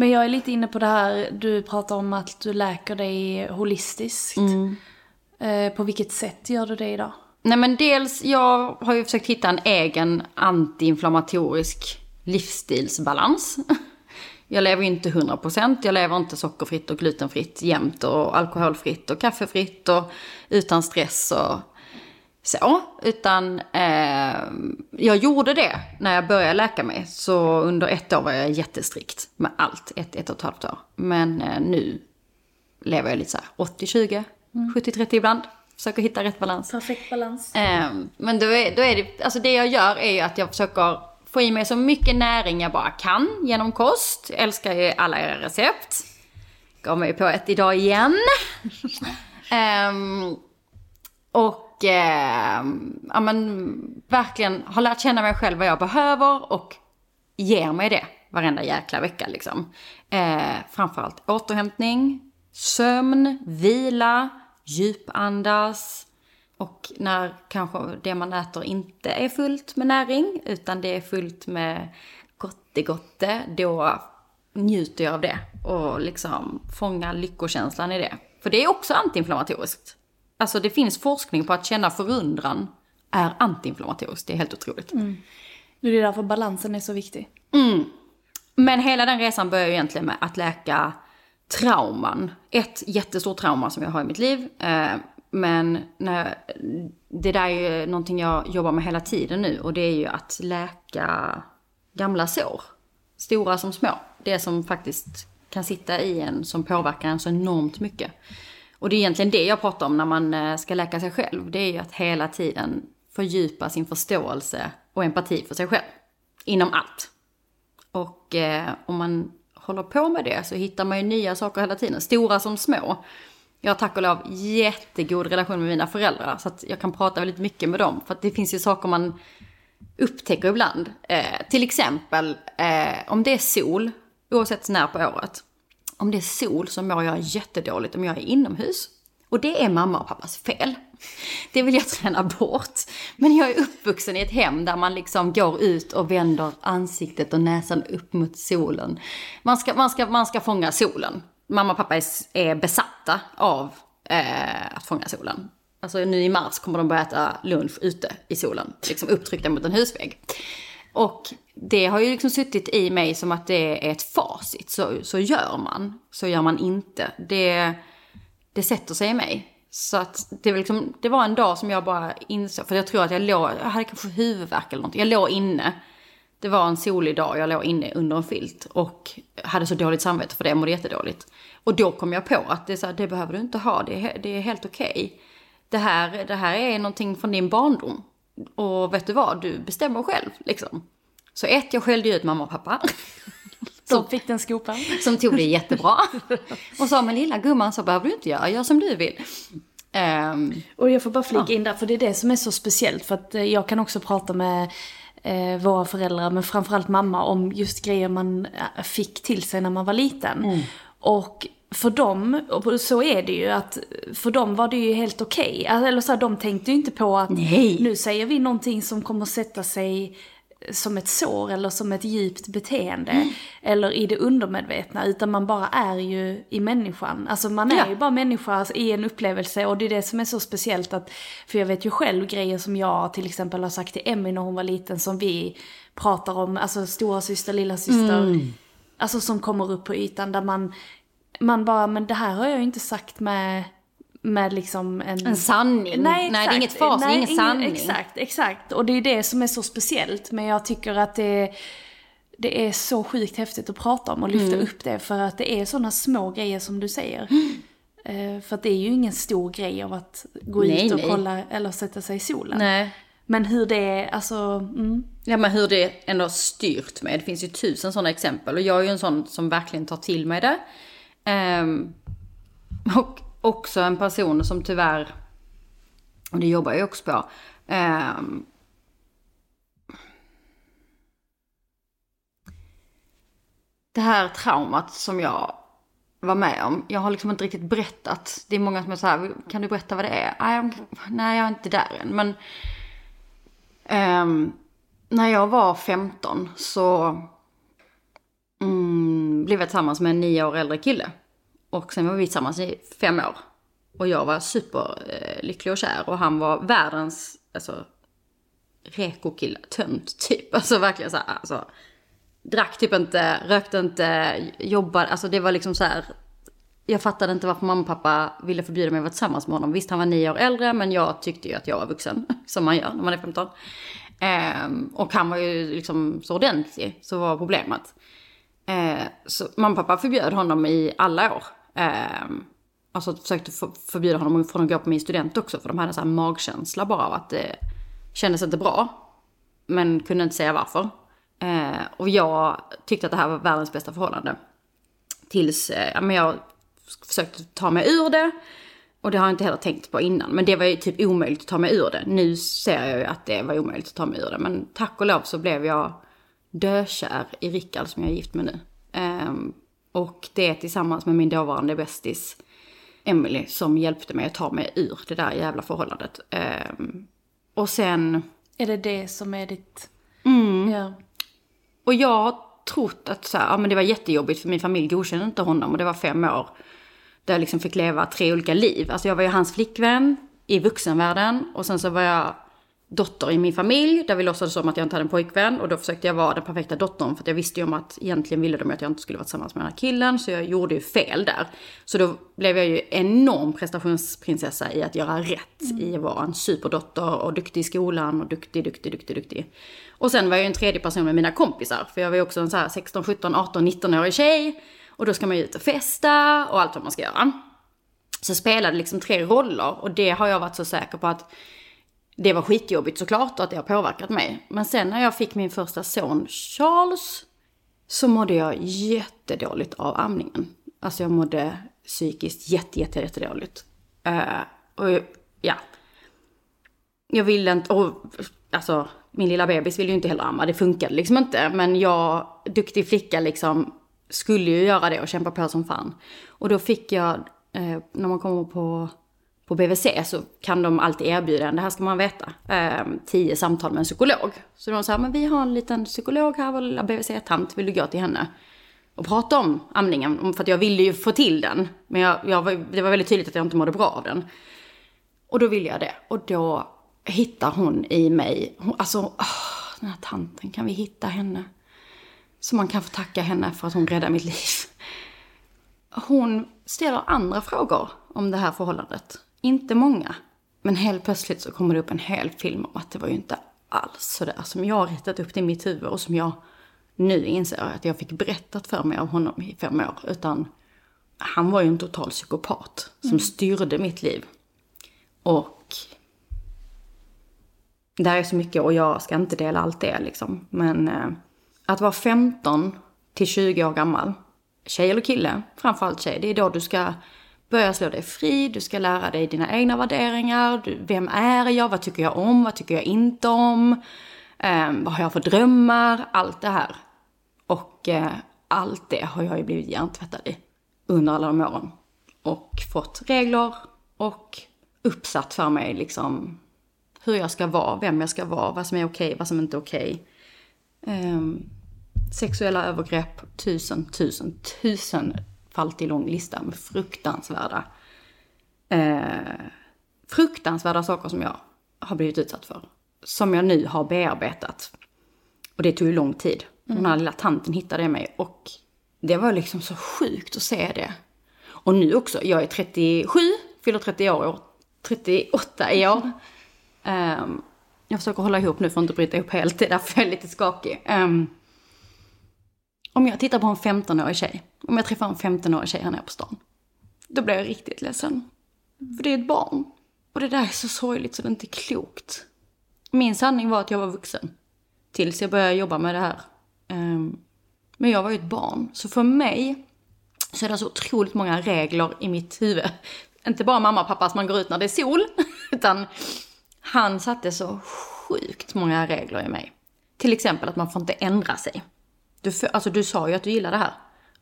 Men jag är lite inne på det här, du pratar om att du läker dig holistiskt. Eh, på vilket sätt gör du det idag? Nej men dels, jag har ju försökt hitta en egen antiinflammatorisk livsstilsbalans. Jag lever inte 100%, jag lever inte sockerfritt och glutenfritt jämt och alkoholfritt och kaffefritt och utan stress och så. Utan eh, jag gjorde det när jag började läka mig. Så under ett år var jag jättestrikt med allt, ett, ett och ett halvt år. Men eh, nu lever jag lite så här 80-20, mm. 70-30 ibland. Försöker hitta rätt balans. Perfekt balans. Eh, men då är, då är det, alltså det jag gör är ju att jag försöker få i mig så mycket näring jag bara kan genom kost. Jag älskar ju alla era recept. Gav mig på ett idag igen. um, och eh, ja, men, verkligen har lärt känna mig själv vad jag behöver och ger mig det varenda jäkla vecka. Liksom. Eh, framförallt återhämtning, sömn, vila, djupandas. Och när kanske det man äter inte är fullt med näring, utan det är fullt med gottegotte, då njuter jag av det. Och liksom fångar lyckokänslan i det. För det är också antiinflammatoriskt. Alltså det finns forskning på att känna förundran är antiinflammatoriskt. Det är helt otroligt. Mm. Det är därför balansen är så viktig. Mm. Men hela den resan börjar ju egentligen med att läka trauman. Ett jättestort trauma som jag har i mitt liv. Eh, men när, det där är ju någonting jag jobbar med hela tiden nu. Och det är ju att läka gamla sår. Stora som små. Det som faktiskt kan sitta i en som påverkar en så enormt mycket. Och det är egentligen det jag pratar om när man eh, ska läka sig själv. Det är ju att hela tiden fördjupa sin förståelse och empati för sig själv. Inom allt. Och eh, om man håller på med det så hittar man ju nya saker hela tiden. Stora som små. Jag har tack och lov jättegod relation med mina föräldrar. Så att jag kan prata väldigt mycket med dem. För att det finns ju saker man upptäcker ibland. Eh, till exempel eh, om det är sol, oavsett när på året om det är sol så mår jag jättedåligt om jag är inomhus. Och det är mamma och pappas fel. Det vill jag träna bort. Men jag är uppvuxen i ett hem där man liksom går ut och vänder ansiktet och näsan upp mot solen. Man ska, man ska, man ska fånga solen. Mamma och pappa är, är besatta av eh, att fånga solen. Alltså nu i mars kommer de börja äta lunch ute i solen, liksom upptryckta mot en husvägg. Och det har ju liksom suttit i mig som att det är ett facit. Så, så gör man, så gör man inte. Det, det sätter sig i mig. Så att det, var liksom, det var en dag som jag bara insåg, för jag tror att jag låg, jag hade kanske huvudvärk eller någonting. Jag låg inne. Det var en solig dag, jag låg inne under en filt och hade så dåligt samvete för det, jag mådde jättedåligt. Och då kom jag på att det, är så här, det behöver du inte ha, det är, det är helt okej. Okay. Det, här, det här är någonting från din barndom. Och vet du vad, du bestämmer själv liksom. Så ett, jag skällde ut mamma och pappa. Som fick den skopan. Som tog det jättebra. Och sa, men lilla gumman så behöver du inte göra, gör som du vill. Um, och jag får bara flika ja. in där, för det är det som är så speciellt. För att eh, jag kan också prata med eh, våra föräldrar, men framförallt mamma, om just grejer man eh, fick till sig när man var liten. Mm. Och för dem, och så är det ju, att för dem var det ju helt okej. Okay. Alltså, eller så här, de tänkte ju inte på att Nej. nu säger vi någonting som kommer sätta sig som ett sår eller som ett djupt beteende. Mm. Eller i det undermedvetna, utan man bara är ju i människan. Alltså man är ja. ju bara människa i en upplevelse och det är det som är så speciellt att, för jag vet ju själv grejer som jag till exempel har sagt till Emmy när hon var liten som vi pratar om, alltså stora syster, lilla syster. Mm. Alltså som kommer upp på ytan där man, man bara, men det här har jag ju inte sagt med med liksom en... En sanning. Nej, exakt. Nej det är inget fas, Nej, det är ingen sanning. Exakt, exakt. Och det är det som är så speciellt. Men jag tycker att det, det är så sjukt häftigt att prata om och lyfta mm. upp det. För att det är sådana små grejer som du säger. Mm. för att det är ju ingen stor grej av att gå nej, ut och nej. kolla eller sätta sig i solen. Nej. Men hur det är, alltså... Mm. Ja men hur det ändå styrt mig. Det finns ju tusen sådana exempel. Och jag är ju en sån som verkligen tar till mig det. Um, och också en person som tyvärr, och det jobbar jag också på, eh, det här traumat som jag var med om. Jag har liksom inte riktigt berättat. Det är många som är så här, kan du berätta vad det är? Nej, jag är inte där än. Men um, när jag var 15 så mm, blev jag tillsammans med en nio år äldre kille. Och sen var vi tillsammans i fem år. Och jag var superlycklig och kär och han var världens, alltså, reko-kille, tönt typ. Alltså verkligen så här, alltså, drack typ inte, rökte inte, jobbade, alltså det var liksom så här. Jag fattade inte varför mamma och pappa ville förbjuda mig att vara tillsammans med honom. Visst, han var nio år äldre, men jag tyckte ju att jag var vuxen, som man gör när man är 15. Ehm, och han var ju liksom så ordentlig, så var problemet. Eh, så mamma och pappa förbjöd honom i alla år. Eh, alltså försökte förbjuda honom från att gå på min student också, för de hade en sån här magkänsla bara av att det kändes inte bra. Men kunde inte säga varför. Eh, och jag tyckte att det här var världens bästa förhållande. Tills eh, men jag försökte ta mig ur det. Och det har jag inte heller tänkt på innan. Men det var ju typ omöjligt att ta mig ur det. Nu ser jag ju att det var omöjligt att ta mig ur det. Men tack och lov så blev jag dökär i Rickard som jag är gift med nu. Um, och det tillsammans med min dåvarande bästis Emily som hjälpte mig att ta mig ur det där jävla förhållandet. Um, och sen... Är det det som är ditt... Mm. Ja. Och jag har trott att så här, ja, men det var jättejobbigt för min familj godkände inte honom och det var fem år där jag liksom fick leva tre olika liv. Alltså jag var ju hans flickvän i vuxenvärlden och sen så var jag dotter i min familj där vi låtsades som att jag inte hade en pojkvän och då försökte jag vara den perfekta dottern för att jag visste ju om att egentligen ville de att jag inte skulle vara tillsammans med den här killen så jag gjorde ju fel där. Så då blev jag ju enorm prestationsprinsessa i att göra rätt mm. i att vara en superdotter och duktig i skolan och duktig, duktig, duktig, duktig. Och sen var jag ju en tredje person med mina kompisar för jag var ju också en så här 16, 17, 18, 19-årig tjej och då ska man ju ut och festa och allt vad man ska göra. Så spelade liksom tre roller och det har jag varit så säker på att det var skitjobbigt såklart och att det har påverkat mig. Men sen när jag fick min första son Charles så mådde jag jättedåligt av amningen. Alltså jag mådde psykiskt jätte, jätte, jättedåligt. Uh, och ja. Jag ville inte, och alltså min lilla bebis ville ju inte heller amma, det funkade liksom inte. Men jag, duktig flicka liksom, skulle ju göra det och kämpa på som fan. Och då fick jag, eh, när man kommer på, på BVC så kan de alltid erbjuda en, det här ska man veta, eh, tio samtal med en psykolog. Så de sa, men vi har en liten psykolog här, vår lilla BVC-tant, vill du gå till henne? Och prata om amningen, för att jag ville ju få till den. Men jag, jag det var väldigt tydligt att jag inte mådde bra av den. Och då ville jag det. Och då hittar hon i mig, hon, alltså, oh, den här tanten, kan vi hitta henne? Så man kan få tacka henne för att hon räddade mitt liv. Hon ställer andra frågor om det här förhållandet. Inte många. Men helt plötsligt så kommer det upp en hel film om att det var ju inte alls sådär som jag har rättat upp det i mitt huvud och som jag nu inser att jag fick berättat för mig av honom i fem år. Utan han var ju en total psykopat som mm. styrde mitt liv. Och det här är så mycket och jag ska inte dela allt det liksom. Men eh, att vara 15 till 20 år gammal, tjej eller kille, framförallt tjej, det är då du ska börja slå dig fri, du ska lära dig dina egna värderingar, du, vem är jag, vad tycker jag om, vad tycker jag inte om, eh, vad har jag för drömmar, allt det här. Och eh, allt det har jag ju blivit hjärntvättad i under alla de åren. Och fått regler och uppsatt för mig liksom hur jag ska vara, vem jag ska vara, vad som är okej, vad som inte är okej. Eh, sexuella övergrepp, tusen, tusen, tusen faltig lång lista med fruktansvärda, eh, fruktansvärda saker som jag har blivit utsatt för. Som jag nu har bearbetat. Och det tog ju lång tid. Den här lilla tanten hittade mig och det var liksom så sjukt att se det. Och nu också, jag är 37, fyller 30 år, 38 i år. Um, jag försöker hålla ihop nu för att inte bryta ihop helt, det är därför jag är lite skakig. Um, om jag tittar på en 15-årig tjej, om jag träffar en 15-årig tjej här nere på stan, då blir jag riktigt ledsen. För det är ett barn. Och det där är så sorgligt så det är inte klokt. Min sanning var att jag var vuxen. Tills jag började jobba med det här. Ehm, men jag var ju ett barn. Så för mig så är det så otroligt många regler i mitt huvud. Inte bara mamma och pappa som man går ut när det är sol, utan han satte så sjukt många regler i mig. Till exempel att man får inte ändra sig. Du, alltså du sa ju att du gillar det här.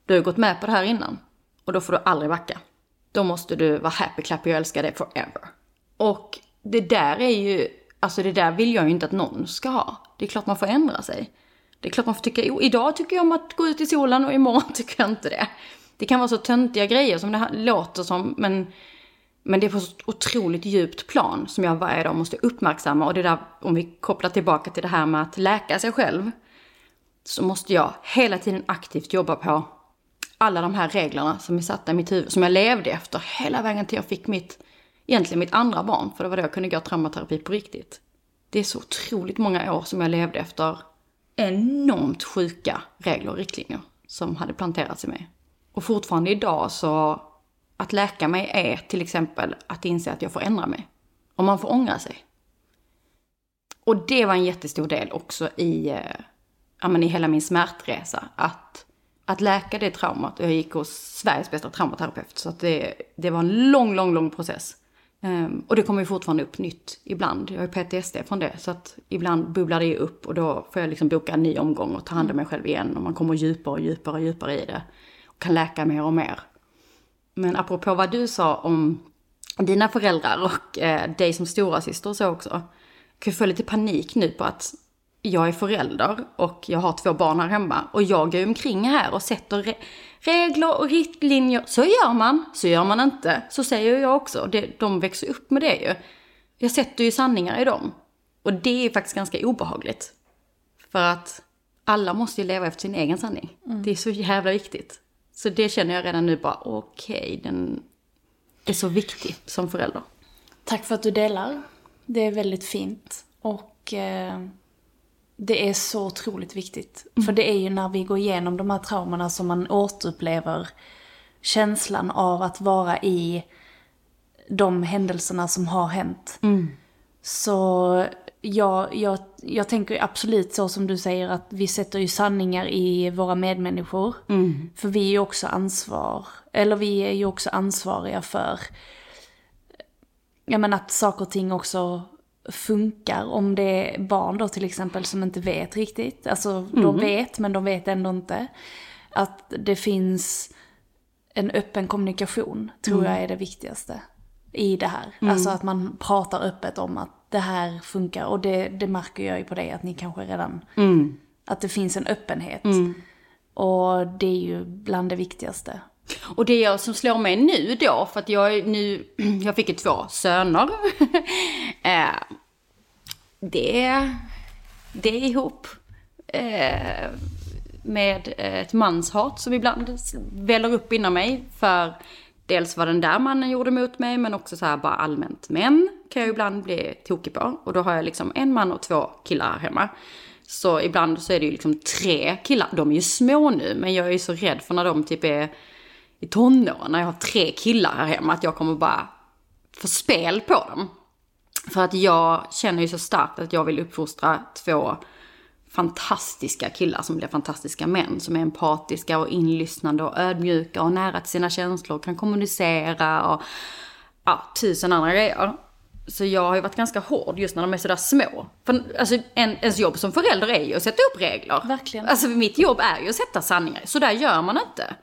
Du har ju gått med på det här innan. Och då får du aldrig backa. Då måste du vara happy clappy och älska det forever. Och det där är ju, alltså det där vill jag ju inte att någon ska ha. Det är klart man får ändra sig. Det är klart man får tycka, idag tycker jag om att gå ut i solen och imorgon tycker jag inte det. Det kan vara så töntiga grejer som det här låter som, men men det är på ett otroligt djupt plan som jag varje dag måste uppmärksamma. Och det där, om vi kopplar tillbaka till det här med att läka sig själv så måste jag hela tiden aktivt jobba på alla de här reglerna som är satta i mitt huvud, som jag levde efter hela vägen till jag fick mitt, egentligen mitt andra barn, för det var då jag kunde gå traumaterapi på riktigt. Det är så otroligt många år som jag levde efter enormt sjuka regler och riktlinjer som hade planterats i mig. Och fortfarande idag så, att läka mig är till exempel att inse att jag får ändra mig. Och man får ångra sig. Och det var en jättestor del också i, eh, ja, men i hela min smärtresa. Att, att läka det traumat. Jag gick hos Sveriges bästa traumaterapeut. Så det, det var en lång, lång, lång process. Um, och det kommer ju fortfarande upp nytt ibland. Jag har ju PTSD från det. Så att ibland bubblar det upp och då får jag liksom boka en ny omgång och ta hand om mig själv igen. Och man kommer djupare och djupare och djupare i det. Och kan läka mer och mer. Men apropå vad du sa om dina föräldrar och eh, dig som stora syster och så också. Jag kan få lite panik nu på att jag är förälder och jag har två barn här hemma. Och jag går omkring här och sätter re regler och riktlinjer. Så gör man, så gör man inte. Så säger jag också. Det, de växer upp med det ju. Jag sätter ju sanningar i dem. Och det är faktiskt ganska obehagligt. För att alla måste ju leva efter sin egen sanning. Mm. Det är så jävla viktigt. Så det känner jag redan nu bara, okej, okay, den är så viktig som förälder. Tack för att du delar. Det är väldigt fint. Och eh, det är så otroligt viktigt. Mm. För det är ju när vi går igenom de här traumorna som man återupplever känslan av att vara i de händelserna som har hänt. Mm. Så jag, jag, jag tänker absolut så som du säger att vi sätter ju sanningar i våra medmänniskor. Mm. För vi är ju också ansvar, eller vi är ju också ansvariga för, ja men att saker och ting också funkar. Om det är barn då till exempel som inte vet riktigt. Alltså mm. de vet men de vet ändå inte. Att det finns en öppen kommunikation tror mm. jag är det viktigaste i det här. Mm. Alltså att man pratar öppet om att det här funkar. Och det, det märker jag ju på dig att ni kanske redan... Mm. Att det finns en öppenhet. Mm. Och det är ju bland det viktigaste. Och det jag som slår mig nu då, för att jag nu, jag fick ju två söner. eh, det, det är ihop eh, med ett manshat som ibland väller upp inom mig. För dels vad den där mannen gjorde mot mig, men också så här bara allmänt män kan jag ibland bli tokig på. Och då har jag liksom en man och två killar här hemma. Så ibland så är det ju liksom tre killar. De är ju små nu, men jag är ju så rädd för när de typ är i tonåren, när jag har tre killar här hemma, att jag kommer bara få spel på dem. För att jag känner ju så starkt att jag vill uppfostra två fantastiska killar som blir fantastiska män. Som är empatiska och inlyssnande och ödmjuka och nära till sina känslor. Kan kommunicera och ja, tusen andra grejer. Så jag har ju varit ganska hård just när de är sådär små. För alltså, en, ens jobb som förälder är ju att sätta upp regler. Verkligen. Alltså mitt jobb är ju att sätta sanningar. Så där gör man inte.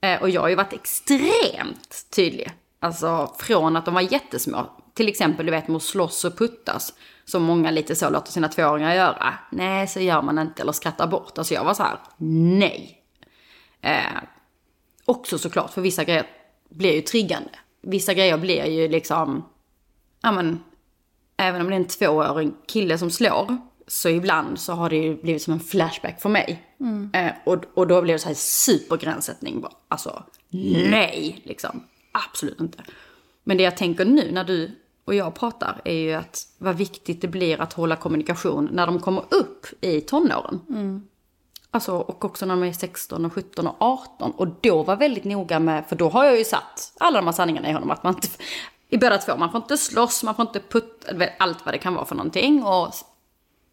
Eh, och jag har ju varit extremt tydlig. Alltså från att de var jättesmå. Till exempel du vet med att slåss och puttas. Som många lite så låter sina tvååringar göra. Nej, så gör man inte. Eller skrattar bort. Alltså jag var så här, nej. Eh, också såklart, för vissa grejer blir ju triggande. Vissa grejer blir ju liksom, ja men, även om det är en tvååring kille som slår, så ibland så har det ju blivit som en flashback för mig. Mm. Eh, och, och då blir det så här supergränssättning. Alltså, nej, liksom. Absolut inte. Men det jag tänker nu när du och jag pratar är ju att vad viktigt det blir att hålla kommunikation när de kommer upp i tonåren. Mm. Alltså, och också när de är 16, och 17 och 18. Och då var väldigt noga med, för då har jag ju satt alla de här sanningarna i honom. Att man inte, i båda två, man får inte slåss, man får inte putta, allt vad det kan vara för någonting. Och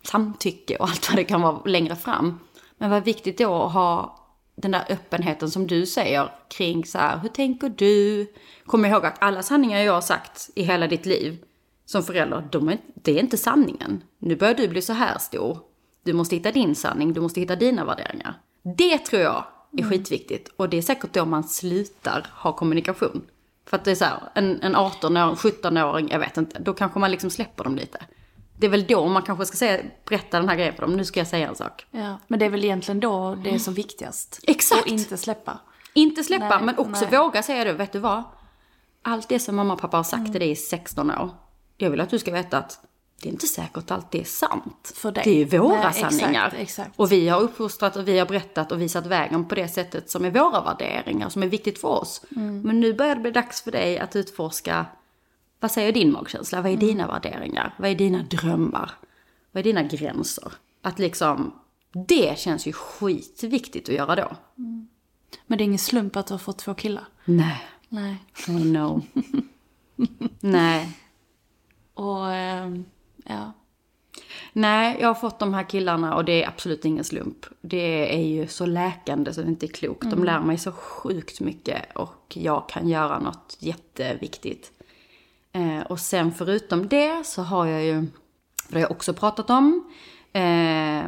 samtycke och allt vad det kan vara längre fram. Men vad viktigt då att ha den där öppenheten som du säger kring så här, hur tänker du? Kom ihåg att alla sanningar jag har sagt i hela ditt liv som förälder, de är, det är inte sanningen. Nu börjar du bli så här stor. Du måste hitta din sanning, du måste hitta dina värderingar. Det tror jag är mm. skitviktigt. Och det är säkert då man slutar ha kommunikation. För att det är så här, en, en 18-åring, 17-åring, jag vet inte, då kanske man liksom släpper dem lite. Det är väl då man kanske ska säga, berätta den här grejen för dem. Nu ska jag säga en sak. Ja, men det är väl egentligen då det är som viktigast. Exakt! Och inte släppa. Inte släppa, nej, men också nej. våga säga det. Vet du vad? Allt det som mamma och pappa har sagt mm. till dig i 16 år. Jag vill att du ska veta att det är inte säkert att det är sant. För dig. Det är ju våra Nej, exakt, sanningar. exakt. Och vi har uppfostrat och vi har berättat och visat vägen på det sättet som är våra värderingar, som är viktigt för oss. Mm. Men nu börjar det bli dags för dig att utforska, vad säger din magkänsla? Vad är Mm. dina värderingar? Vad är dina drömmar? Vad är dina gränser? Att liksom, det känns ju skitviktigt att göra då. Men det är ingen slump att du har fått två killar. Nej. Nej. Oh no. Nej. Och, ehm, ja. Nej, jag har fått de här killarna och det är absolut ingen slump. Det är ju så läkande så det inte är klokt. De lär mig så sjukt mycket och jag kan göra något jätteviktigt. Eh, och sen förutom det så har jag ju, för det har jag också pratat om, eh,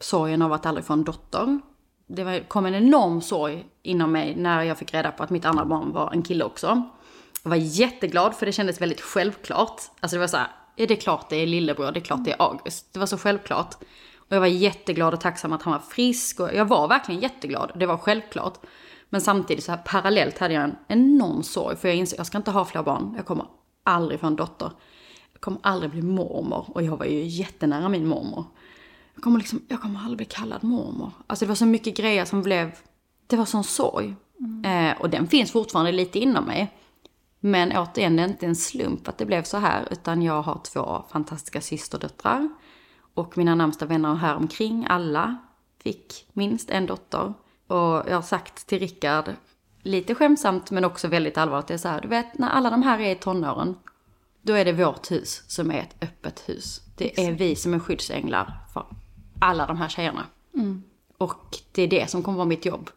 sorgen av att aldrig få en dotter. Det var, kom en enorm sorg inom mig när jag fick reda på att mitt andra barn var en kille också. Jag var jätteglad för det kändes väldigt självklart. Alltså det var så här, är det klart det är lillebror, det är klart det är August. Det var så självklart. Och jag var jätteglad och tacksam att han var frisk. Och jag var verkligen jätteglad, det var självklart. Men samtidigt så här parallellt hade jag en enorm sorg. För jag insåg, att jag ska inte ha fler barn. Jag kommer aldrig få en dotter. Jag kommer aldrig bli mormor. Och jag var ju jättenära min mormor. Jag kommer liksom, jag kommer aldrig bli kallad mormor. Alltså det var så mycket grejer som blev, det var sån sorg. Eh, och den finns fortfarande lite inom mig. Men återigen, det är inte en slump att det blev så här, utan jag har två fantastiska systerdöttrar. Och mina närmsta vänner här omkring, alla fick minst en dotter. Och jag har sagt till Rickard, lite skämtsamt men också väldigt allvarligt, det är så här, du vet när alla de här är i tonåren, då är det vårt hus som är ett öppet hus. Det är vi som är skyddsänglar för alla de här tjejerna. Och det är det som kommer vara mitt jobb.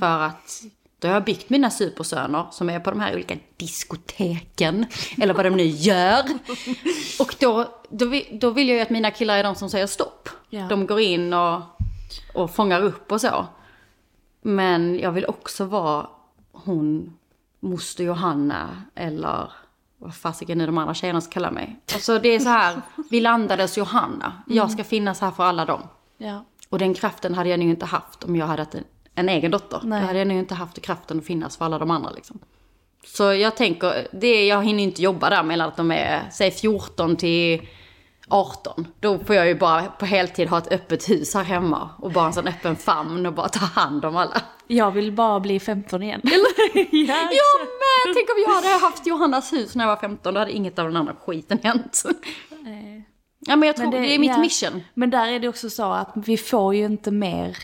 För att då har jag byggt mina supersöner som är på de här olika diskoteken, eller vad de nu gör. Och då, då, vill, då vill jag ju att mina killar är de som säger stopp. Ja. De går in och, och fångar upp och så. Men jag vill också vara hon, moster Johanna, eller vad fasiken nu de andra tjejerna ska kalla mig. Alltså det är så här, vi landades Johanna. Jag ska finnas här för alla dem. Ja. Och den kraften hade jag nog inte haft om jag hade haft en, en egen dotter. Nej. Då hade jag nog inte haft kraften att finnas för alla de andra liksom. Så jag tänker, det, jag hinner inte jobba där mellan att de är, säg 14 till 18. Då får jag ju bara på heltid ha ett öppet hus här hemma. Och bara en sån öppen famn och bara ta hand om alla. Jag vill bara bli 15 igen. Eller? ja, Jag med! Tänk om jag hade haft Johannas hus när jag var 15. Då hade inget av den andra skiten hänt. Ja men jag tror det, är mitt ja. mission. Men där är det också så att vi får ju inte mer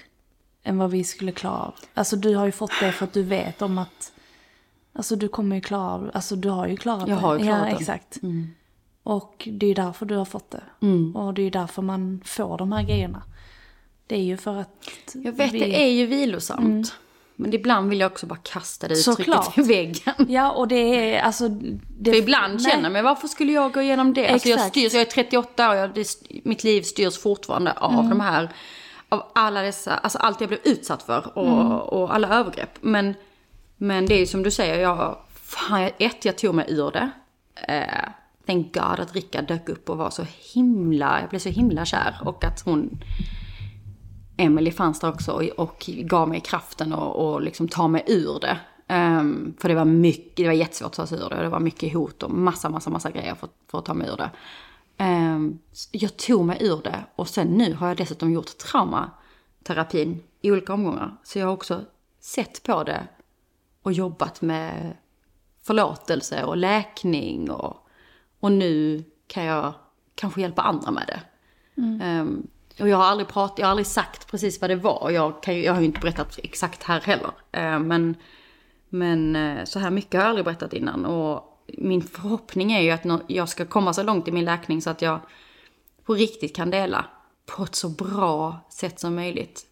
än vad vi skulle klara av. Alltså du har ju fått det för att du vet om att Alltså du kommer ju klara av, alltså du har ju klarat Jag det. har ju klarat ja, det. Mm. Exakt. Och det är ju därför du har fått det. Och det är ju därför man får de här grejerna. Det är ju för att... Jag vet, vi- det är ju vilosamt. Men ibland vill jag också bara kasta det uttrycket Såklart. i väggen. Ja, och det är alltså... Det, För ibland nej. känner jag mig, varför skulle jag gå igenom det? Alltså jag Exakt. styrs, jag är 38 år, jag, det, mitt liv styrs fortfarande av Mm. de här, av alla dessa, alltså allt jag blev utsatt för och, Mm. och alla övergrepp. Men, men det är ju som du säger, jag, fan, ett, jag tog mig ur det. Eh, thank God att Rickard dök upp och var så himla, jag blev så himla kär. Och att hon, Emily fanns där också och, och gav mig kraften och, och liksom ta mig ur det. Um, för det var mycket, det var jättesvårt att ta sig ur det. Det var mycket hot och massa, massa, massa grejer för, för att ta mig ur det. Um, jag tog mig ur det och sen nu har jag dessutom gjort traumaterapin i olika omgångar. Så jag har också sett på det och jobbat med förlåtelse och läkning och, och nu kan jag kanske hjälpa andra med det. Ehm, och jag har aldrig pratat, jag har aldrig sagt precis vad det var. Jag, kan, jag har ju inte berättat exakt här heller. Ehm, men, men eh, så här mycket har jag aldrig berättat innan. Och min förhoppning är ju att nå- jag ska komma så långt i min läkning så att jag på riktigt kan dela på ett så bra sätt som möjligt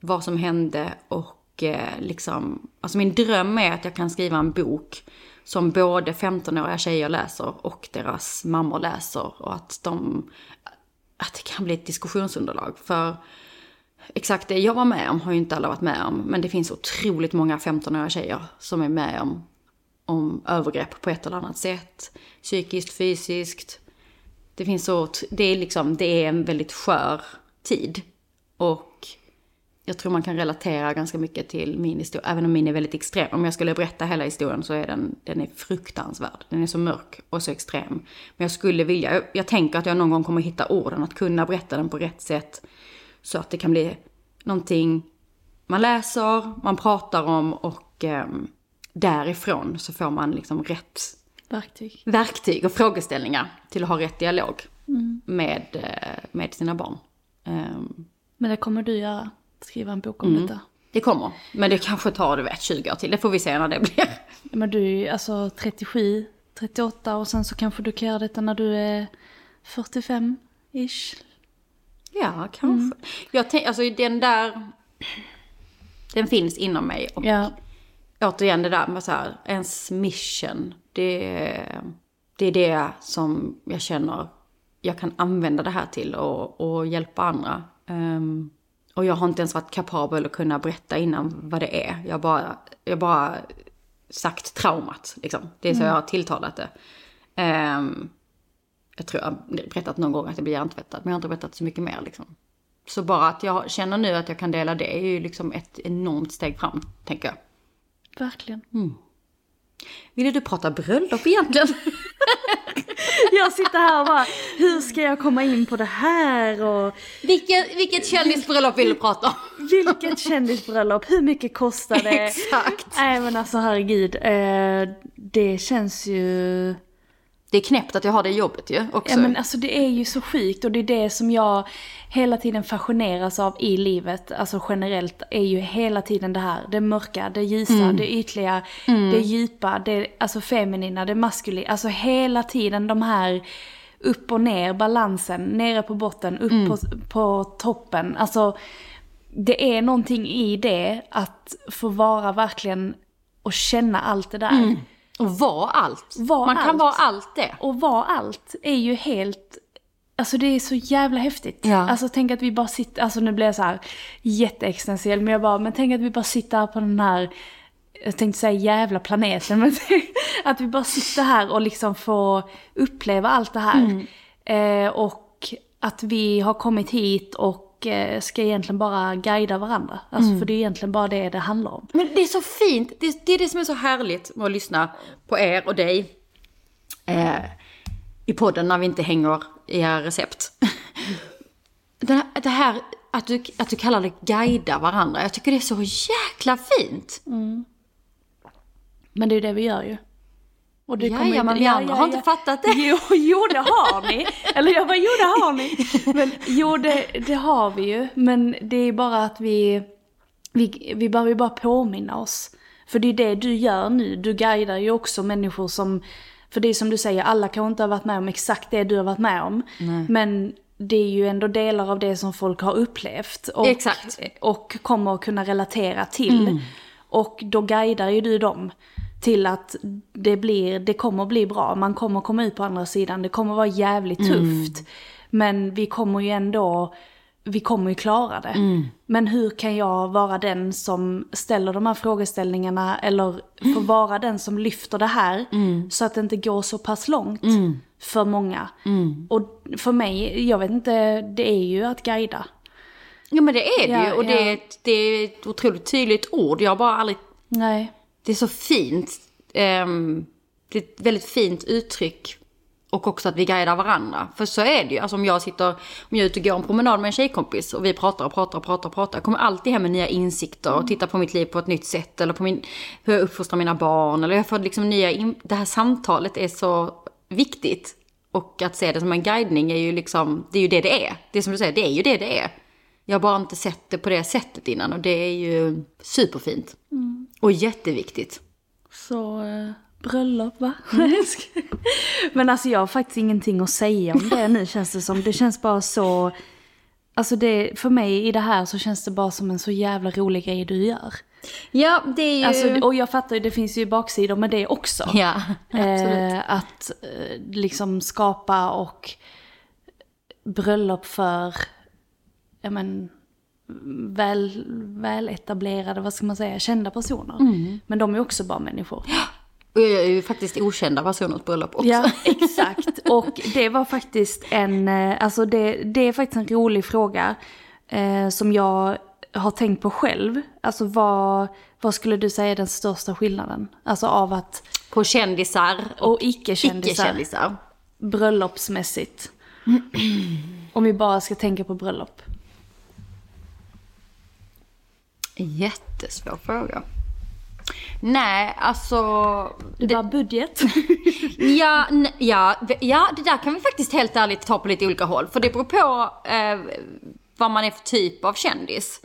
vad som hände och eh, liksom, alltså min dröm är att jag kan skriva en bok som både 15-åriga tjejer läser och deras mammor läser och att de, att det kan bli ett diskussionsunderlag. För exakt det jag var med om har ju inte alla varit med om, men det finns otroligt många 15-åriga tjejer som är med om, om övergrepp på ett eller annat sätt. Psykiskt, fysiskt. Det finns så, det är liksom, det är en väldigt skör tid. Och jag tror man kan relatera ganska mycket till min historia, även om min är väldigt extrem. Om jag skulle berätta hela historien så är den, den är fruktansvärd. Den är så mörk och så extrem. Men jag skulle vilja, jag, jag tänker att jag någon gång kommer hitta orden att kunna berätta den på rätt sätt. Så att det kan bli någonting man läser, man pratar om och eh, därifrån så får man liksom rätt Verktyg. verktyg och frågeställningar till att ha rätt dialog med, eh, med sina barn. Ehm, Men det kommer du göra. Skriva en bok om detta. det kommer, men det kanske tar du vet 20 år till. Det får vi se när det blir. Men du är ju alltså 37, 38 och sen så kanske du kan göra detta när du är 45-ish. Ja, kanske. Jag tänk, alltså den där, den finns inom mig. Och Ja. återigen det där med så här, ens mission. Det, det är det som jag känner jag kan använda det här till och, och hjälpa andra. Ehm, och jag har inte ens varit kapabel att kunna berätta innan vad det är. Jag bara, jag bara sagt traumat, liksom. Det är så jag har tilltalat det. Ehm, jag tror jag har berättat någon gång att jag blir hjärntvättad, men jag har inte berättat så mycket mer liksom. Så bara att jag känner nu att jag kan dela det är ju liksom ett enormt steg fram, tänker jag. Verkligen. Ville du prata bröllop egentligen? Jag sitter här och bara, hur ska jag komma in på det här och vilket, vilket kändisbröllop vill du prata om? vilket kändisbröllop, hur mycket kostar det? Exakt. Nej men alltså herregud, eh, det känns ju... Det är knäppt att jag har det jobbet ju också. Ja men alltså det är ju så sjukt och det är det som jag hela tiden fascineras av i livet, alltså generellt, är ju hela tiden det här, det mörka, det ljusa, det ytliga, det djupa, det alltså feminina, det maskulina, alltså hela tiden de här upp och ner, balansen, nere på botten, upp på, på toppen, alltså det är någonting i det att få vara verkligen och känna allt det där. Och var allt. Var Man kan allt. vara allt det. Och vara allt är ju helt... Alltså det är så jävla häftigt. Ja. Alltså tänk att vi bara sitter, alltså nu blir jag så här jätteexistentiell, men jag bara, men tänk att vi bara sitter här på den här, jag tänkte säga jävla planeten, men att vi bara sitter här och liksom får uppleva allt det här. Eh, och att vi har kommit hit och eh, ska egentligen bara guida varandra. Alltså för det är egentligen bara det det handlar om. Men det är så fint. Det, det är det som är så härligt med att lyssna på er och dig. Eh, I podden när vi inte hänger i era recept. Det här, det här att, du, att du kallar det guida varandra. Jag tycker det är så jäkla fint. Men det är ju det vi gör ju. Och Ja, kommer ja, men vi andra har inte fattat det. Jo, jo det har ni. Eller jag bara, jo det har ni. Men jo det, det har vi ju. Men det är bara att vi, vi, vi behöver ju bara påminna oss. För det är det du gör nu. Du guidar ju också människor som, för det är som du säger, alla kanske inte har varit med om exakt det du har varit med om. Men det är ju ändå delar av det som folk har upplevt. Och, Exakt. Och kommer att kunna relatera till. Och då guidar ju du dem till att det, blir, det kommer bli bra. Man kommer komma ut på andra sidan. Det kommer vara jävligt tufft. Men vi kommer ju ändå, vi kommer ju klara det. Men hur kan jag vara den som ställer de här frågeställningarna eller få vara den som lyfter det här så att det inte går så pass långt för många. Och för mig, jag vet inte, det är ju att guida. Ja men det är det ju. Ja, Och det, ja. är ett, det är ett otroligt tydligt ord. Jag har bara aldrig Nej. Det är så fint. Ehm, det är ett väldigt fint uttryck. Och också att vi guidar varandra. För så är det ju. Alltså om jag sitter, om jag är ute och går en promenad med en tjejkompis och vi pratar och pratar och pratar och pratar. Jag kommer alltid hem med nya insikter och tittar på mitt liv på ett nytt sätt. Eller på min, hur jag uppfostrar mina barn. Eller jag får liksom nya, in, det här samtalet är så viktigt. Och att se det som en guidning är ju liksom, det är ju det det är. Det är som du säger, det är ju det det är. Jag har bara inte sett det på det sättet innan och det är ju superfint. Och jätteviktigt. Så eh, bröllop va? Men alltså jag har faktiskt ingenting att säga om det nu känns det som. Det känns bara så... Alltså det, för mig i det här så känns det bara som en så jävla rolig grej du gör. Ja, det är ju... Alltså, och jag fattar ju, det finns ju baksidor med det också. ja, absolut. Eh, att eh, liksom skapa och bröllop för, ja men, väl, väletablerade, vad ska man säga, kända personer. Mm. Men de är också bara människor. Och jag är ju faktiskt okända personers bröllop också. Ja, exakt. Och det var faktiskt en, eh, alltså det, det är faktiskt en rolig fråga eh, som jag har tänkt på själv? Alltså vad, vad skulle du säga är den största skillnaden? Alltså av att, På kändisar och, och icke-kändisar, icke-kändisar. bröllopsmässigt. Om vi bara ska tänka på bröllop. Jättesvår fråga. Nej, alltså... Du bara budget. Ja, ja, ja, det där kan vi faktiskt helt ärligt ta på lite olika håll. För det beror på eh, vad man är för typ av kändis.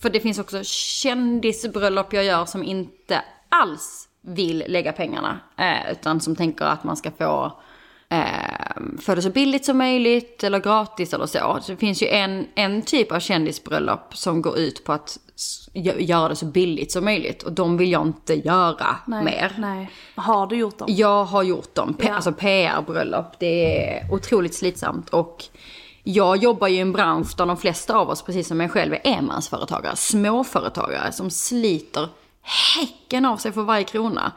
För det finns också kändisbröllop jag gör som inte alls vill lägga pengarna. Eh, utan som tänker att man ska få, eh, få det så billigt som möjligt eller gratis eller så. Det finns ju en, en typ av kändisbröllop som går ut på att göra det så billigt som möjligt. Och de vill jag inte göra mer. Nej. Har du gjort dem? Jag har gjort dem, P- Ja. alltså PR-bröllop. Det är otroligt slitsamt och jag jobbar ju i en bransch där de flesta av oss, precis som jag själv, är enmansföretagare, småföretagare som sliter häcken av sig för varje krona.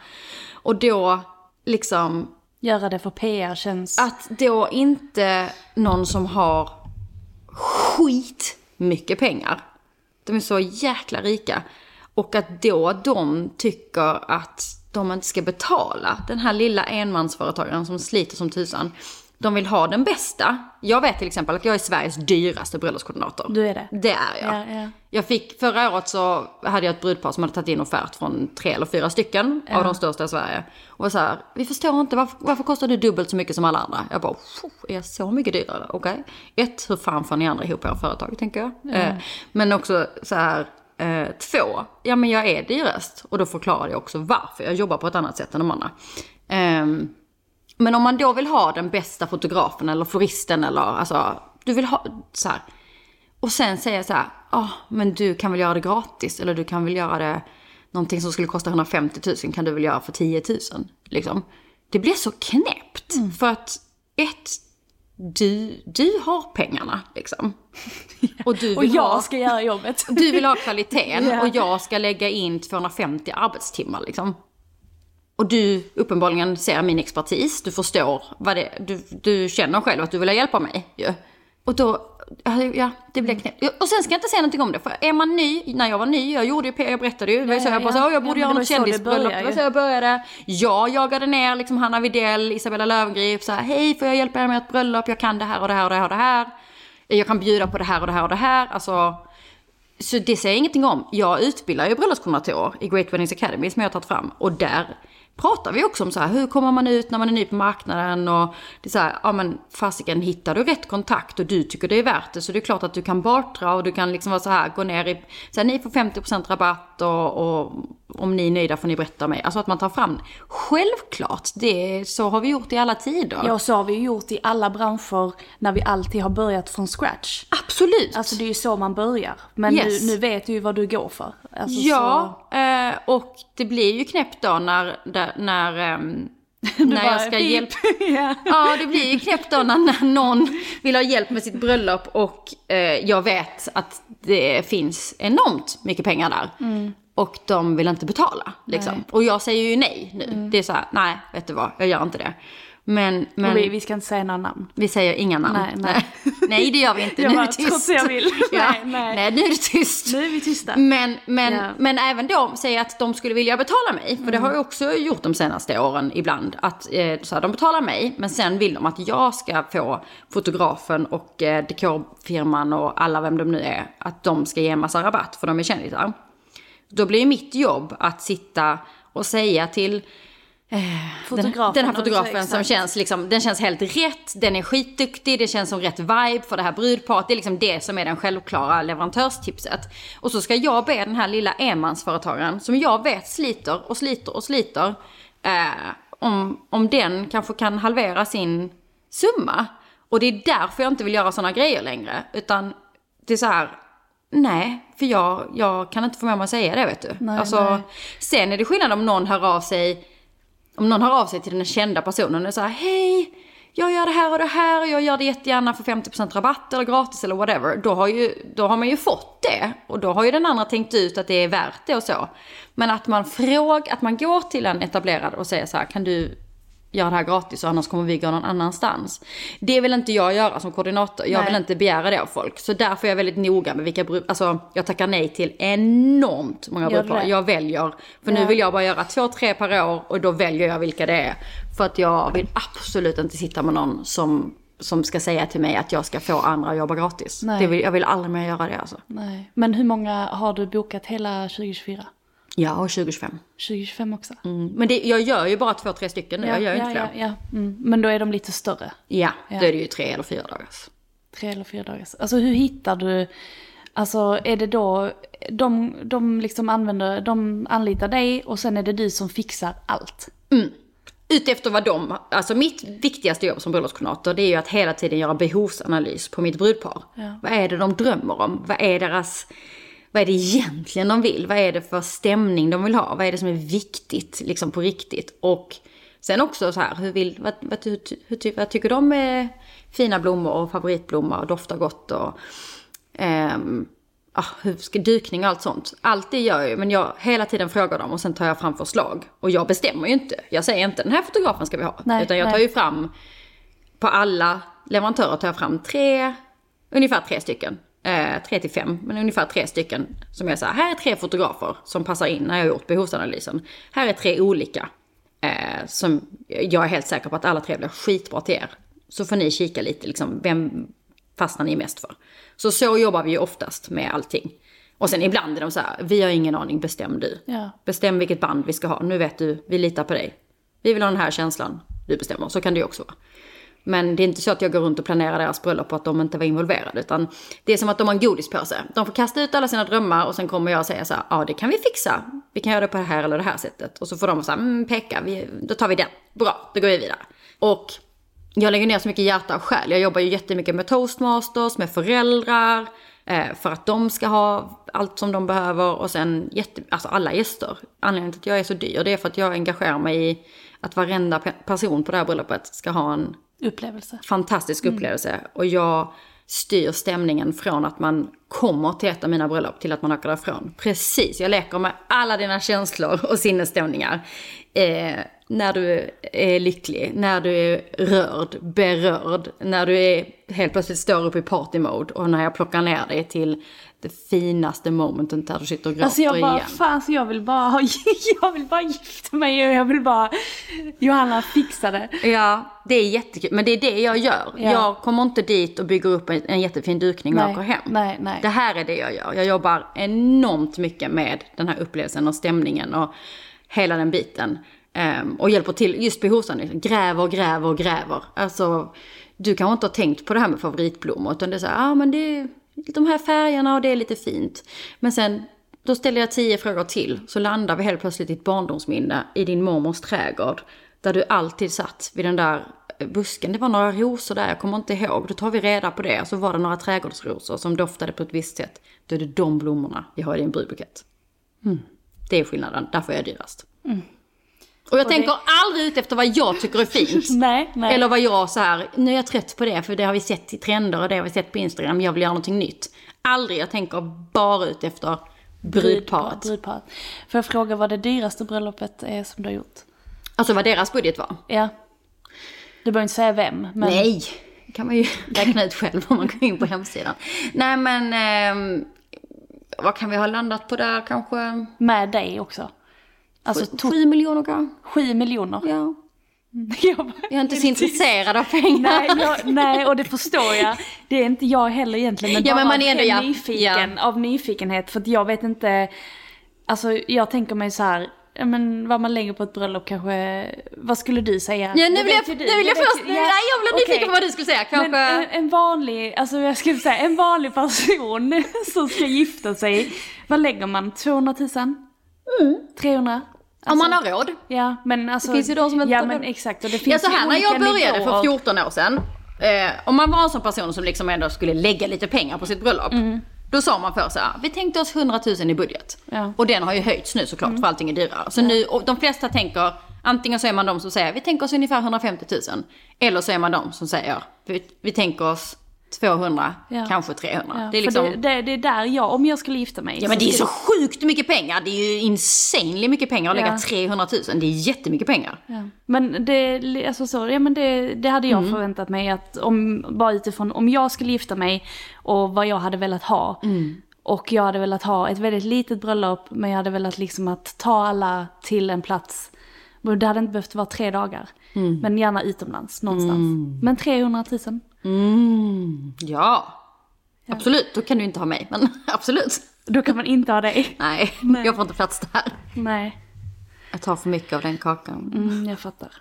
Och då liksom Göra det för PR känns... att då inte någon som har skit mycket pengar, de är så jäkla rika, och att då de tycker att de inte ska betala den här lilla enmansföretagaren som sliter som tusan. De vill ha den bästa. Jag vet till exempel att jag är Sveriges dyraste bröllopskoordinator. Du är det? Det är jag. Ja, ja. Jag fick, förra året så hade jag ett brudpar som hade tagit in offert från tre eller fyra stycken av de största i Sverige. Och var så här, vi förstår inte, varför, varför kostar du dubbelt så mycket som alla andra? Jag bara, "Pff, är jag så mycket dyrare? Okej. Ett, hur fan får ni andra ihop era företag, tänker jag. Eh, men också så här, eh, två, ja men jag är dyrast. Och då förklarar jag också varför. Jag jobbar på ett annat sätt än de andra. Ehm, men om man då vill ha den bästa fotografen eller floristen eller alltså, du vill ha så här. Och sen säga så här, ja men du kan väl göra det gratis eller du kan väl göra det någonting som skulle kosta 150 000 kan du väl göra för 10 000. Liksom. Det blir så knäppt. För att ett, du, du har pengarna liksom. Och, du och vill ha, jag ska göra jobbet. du vill ha kvaliteten Ja. och jag ska lägga in 250 arbetstimmar liksom. Och du uppenbarligen ser min expertis, du förstår vad det du, du känner själv att du vill ha hjälp av mig ju. Och då, ja, ja det blev knäppt. Ja, Och sen ska jag inte säga någonting om det, för är man ny, när jag var ny, jag gjorde ju jag berättade ju, det var så Ja, jag bara ja. så, "Åh, jag Ja, borde men göra något kändisbröllop, det var så jag började. Jag jagade ner liksom Hanna Videll, Isabella Löwengrip, så här, hej får jag hjälpa er med ett bröllop, jag kan det här och det här och det här och det här. Jag kan bjuda på det här och det här och det här, alltså så det säger jag ingenting om. Jag utbildar ju bröllopskoordinatorer i Great Weddings Academy som jag har tagit fram. Och där pratar vi också om så här, hur kommer man ut när man är ny på marknaden och det är så här, ja men fasiken hittar du rätt kontakt och du tycker det är värt det så det är klart att du kan bartra och du kan liksom vara så här, gå ner i, så här, ni får 50% rabatt och, och om ni är nöjda får ni berätta mig. Alltså att man tar fram, självklart, det, så har vi gjort i alla tider. Ja, så har vi gjort i alla branscher när vi alltid har börjat från scratch. Absolut. Alltså det är ju så man börjar. Men Yes. nu, nu vet du ju vad du går för. Alltså, Ja, eh, och det blir ju knäppt då när, där, när, ehm, när jag ska hjälpa... ja. Ja, det blir ju knäppt då när, någon vill ha hjälp med sitt bröllop och eh, jag vet att det finns enormt mycket pengar där. Och de vill inte betala. Liksom. Och jag säger ju nej nu. Det är så här, nej, vet du vad, jag gör inte det. Men, men vi, vi ska inte säga några namn. vi säger inga namn. Nej, nej. nej, det gör vi inte. Jag nu är det tyst. trots jag vill. ja. Nej, nej. nej, nu är det tyst. Nu är vi tysta. Men, men, Ja. men även då säga att de skulle vilja betala mig. För det Mm. har jag också gjort de senaste åren ibland. Att eh, så här, de betalar mig, men sen vill de att jag ska få fotografen och eh, dekorfirman och alla vem de nu är. Att de ska ge en massa rabatt för de är kändisar. Då blir mitt jobb att sitta och säga till Fotografen. den här och fotografen som känns liksom, den känns helt rätt, den är skitduktig, det känns som rätt vibe för det här brudparet. Det är liksom det som är den självklara leverantörstipset. Och så ska jag be den här lilla enmansföretagaren, som jag vet sliter och sliter och sliter, eh, om, om den kanske kan halvera sin summa. Och det är därför jag inte vill göra sådana grejer längre. Utan det är så här, nej, för jag, jag kan inte få med mig att säga det vet du. Nej, alltså, nej. Sen är det skillnad om någon hör av sig om någon hör av sig till den kända personen och säger hej, jag gör det här och det här och jag gör det jättegärna för 50% rabatt eller gratis eller whatever. Då har, ju, då har man ju fått det och då har ju den andra tänkt ut att det är värt det och så. Men att man frågar, att man går till en etablerad och säger så här, kan du göra det här gratis och annars kommer vi gå någon annanstans. Det vill inte jag göra som koordinator. Jag Nej. vill inte begära det av folk. Så därför är jag väldigt noga med vilka brud... Alltså jag tackar nej till enormt många brudpar. Jag väljer. För nu Ja. vill jag bara göra två, tre per år och då väljer jag vilka det är. För att jag vill absolut inte sitta med någon som, som ska säga till mig att jag ska få andra att jobba gratis. Vill, jag vill aldrig mer göra det alltså. Nej. Men hur många har du bokat hela 2024? Ja, och 2025. 2025 också? Mm. Men det, jag gör ju bara två, tre stycken nu. jag gör ja, inte ja, ja. Mm. Men då är de lite större? Ja, Ja. då är det ju tre eller fyra dagars. Tre eller fyra dagar. Alltså hur hittar du, alltså är det då, de, de liksom använder, de anlitar dig och sen är det du som fixar allt? Utefter vad de, alltså mitt viktigaste jobb som bröllopskoordinator det är ju att hela tiden göra behovsanalys på mitt brudpar. Vad är det de drömmer om? Vad är deras, vad är det egentligen de vill? Vad är det för stämning de vill ha? Vad är det som är viktigt liksom på riktigt? Och sen också så här, hur, vill, vad, vad, hur, vad tycker de är fina blommor och favoritblommor och doftar gott och ah, hur ska dukning och allt sånt. Allt det gör jag ju, men jag hela tiden frågar dem och sen tar jag fram förslag. Och jag bestämmer ju inte. Jag säger inte den här fotografen ska vi ha. Nej, utan jag tar nej. ju fram, på alla leverantörer tar jag fram tre, ungefär tre stycken. Eh, tre till fem, men ungefär tre stycken. Som jag säger, här är tre fotografer som passar in när jag har gjort behovsanalysen. Här är tre olika. Eh, som jag är helt säker på att alla tre blir skitbra till er. Så får ni kika lite, liksom, vem fastnar ni mest för? Så så jobbar vi ju oftast med allting. Och sen ibland är de så här, vi har ingen aning, bestäm du. Ja. Bestäm vilket band vi ska ha, nu vet du, vi litar på dig. Vi vill ha den här känslan, du bestämmer. Så kan det ju också vara. Men det är inte så att jag går runt och planerar deras bröllop och att de inte var involverade. Utan det är som att de har en godispåse. De får kasta ut alla sina drömmar och sen kommer jag och säga så här, ja det kan vi fixa. Vi kan göra det på det här eller det här sättet. Och så får de så här, mm, peka, vi, då tar vi den. Bra, då går vi vidare. Och jag lägger ner så mycket hjärta och själ. Jag jobbar ju jättemycket med toastmasters, med föräldrar. Eh, för att de ska ha allt som de behöver. Och sen jätte, alltså alla gäster. Anledningen till att jag är så dyr, det är för att jag engagerar mig i att varenda person på det här bröllopet ska ha en Upplevelse. fantastisk upplevelse. Och jag styr stämningen från att man kommer till ett av mina bröllop till att man åker därifrån. Precis, jag leker med alla dina känslor och sinnesstämningar. Eh, när du är lycklig, när du är rörd, berörd, när du är helt plötsligt står upp i party-mode och när jag plockar ner dig till det finaste momentet där du sitter och gråter Alltså jag bara, igen. fan alltså jag vill bara, ha- jag vill bara gifta mig och jag vill bara, Johanna fixa det. Ja, det är jättekul. Men det är det jag gör. Ja. Jag kommer inte dit och bygger upp en, en jättefin dukning och Nej, åker hem. nej, nej. Det här är det jag gör. Jag jobbar enormt mycket med den här upplevelsen och stämningen och hela den biten. Ehm, och hjälper till just behovsanalysen. Gräver, gräver, gräver. Alltså, du kanske inte har tänkt på det här med favoritblommor. Utan det är så här, ah, men det är de här färgerna och det är lite fint. Men sen, då ställer jag tio frågor till. Så landar vi helt plötsligt i ett barndomsminne i din mormors trädgård. Där du alltid satt vid den där eh, busken. Det var några rosor där, jag kommer inte ihåg. Då tar vi reda på det. Så var det några trädgårdsrosor som doftade på ett visst sätt. Då är det de blommorna vi har i din brudbukett. Mm. Det är skillnaden, därför är jag dyrast. Mm. Och jag tänker aldrig ut efter vad jag tycker är fint. Nej, nej. Eller vad jag så här, nu är jag trött på det för det har vi sett i trender och det har vi sett på Instagram, jag vill göra någonting nytt. Aldrig, jag tänker bara ut efter brudparet. Brudparet. Får jag fråga vad det dyraste bröllopet är som du har gjort? Alltså vad deras budget var. Ja. Du behöver inte säga vem, men... Nej, det kan man ju räkna ut själv om man går in på hemsidan. Nej men, ehm, vad kan vi ha landat på där kanske? Med dig också. Alltså to- Sju miljoner kanske? sju miljoner. Ja. Jag, bara- Jag är inte så intresserad av pengar. Nej, jag, nej, och det förstår jag. Det är inte jag heller egentligen. Men Ja, bara men man är ändå- ren ja. nyfiken, av nyfikenhet. För att jag vet inte, alltså jag tänker mig så här, ja, men vad man lägger på ett bröllop kanske, vad skulle du säga? Ja, nu vill jag, nu vill jag först, ju- nej jag blev nyfiken okej. på vad du skulle säga. Kanske... Men en, en vanlig, alltså jag skulle säga en vanlig person som ska gifta sig, vad lägger man? 200 000? 300? Om man har råd. Ja, men alltså. Det finns ju de som inte Ja, har men råd. exakt. Och det Ja, finns så ju här när jag började nivåer. för 14 år sedan. Eh, om man var en sån person som liksom ändå skulle lägga lite pengar på sitt bröllop. Då sa man för så här, vi tänkte oss 100 000 i budget. Ja. Och den har ju höjts nu såklart för allting är dyrare. Så nu, och de flesta tänker, antingen så är man de som säger, vi tänker oss ungefär 150 000. Eller så är man de som säger, vi, vi tänker oss 200, Ja. kanske 300. Ja, det är liksom... det, det, det är där jag, om jag skulle gifta mig. Ja men det är så sjukt mycket pengar. Det är ju insanely mycket pengar att lägga Ja. 300 000. Det är jättemycket pengar. Ja. Men det, alltså så, ja, men det, det hade jag Mm. förväntat mig att om, bara utifrån om jag skulle gifta mig och vad jag hade velat ha. Mm. Och jag hade velat ha ett väldigt litet bröllop men jag hade velat liksom att ta alla till en plats. Det hade inte behövt vara tre dagar. Mm. Men gärna utomlands någonstans. Men 300 000. Ja. Absolut, då kan du inte ha mig. Men absolut. Då kan man inte ha dig. Nej, jag får inte plats där. Nej, Jag tar för mycket av den kakan. mm, jag fattar.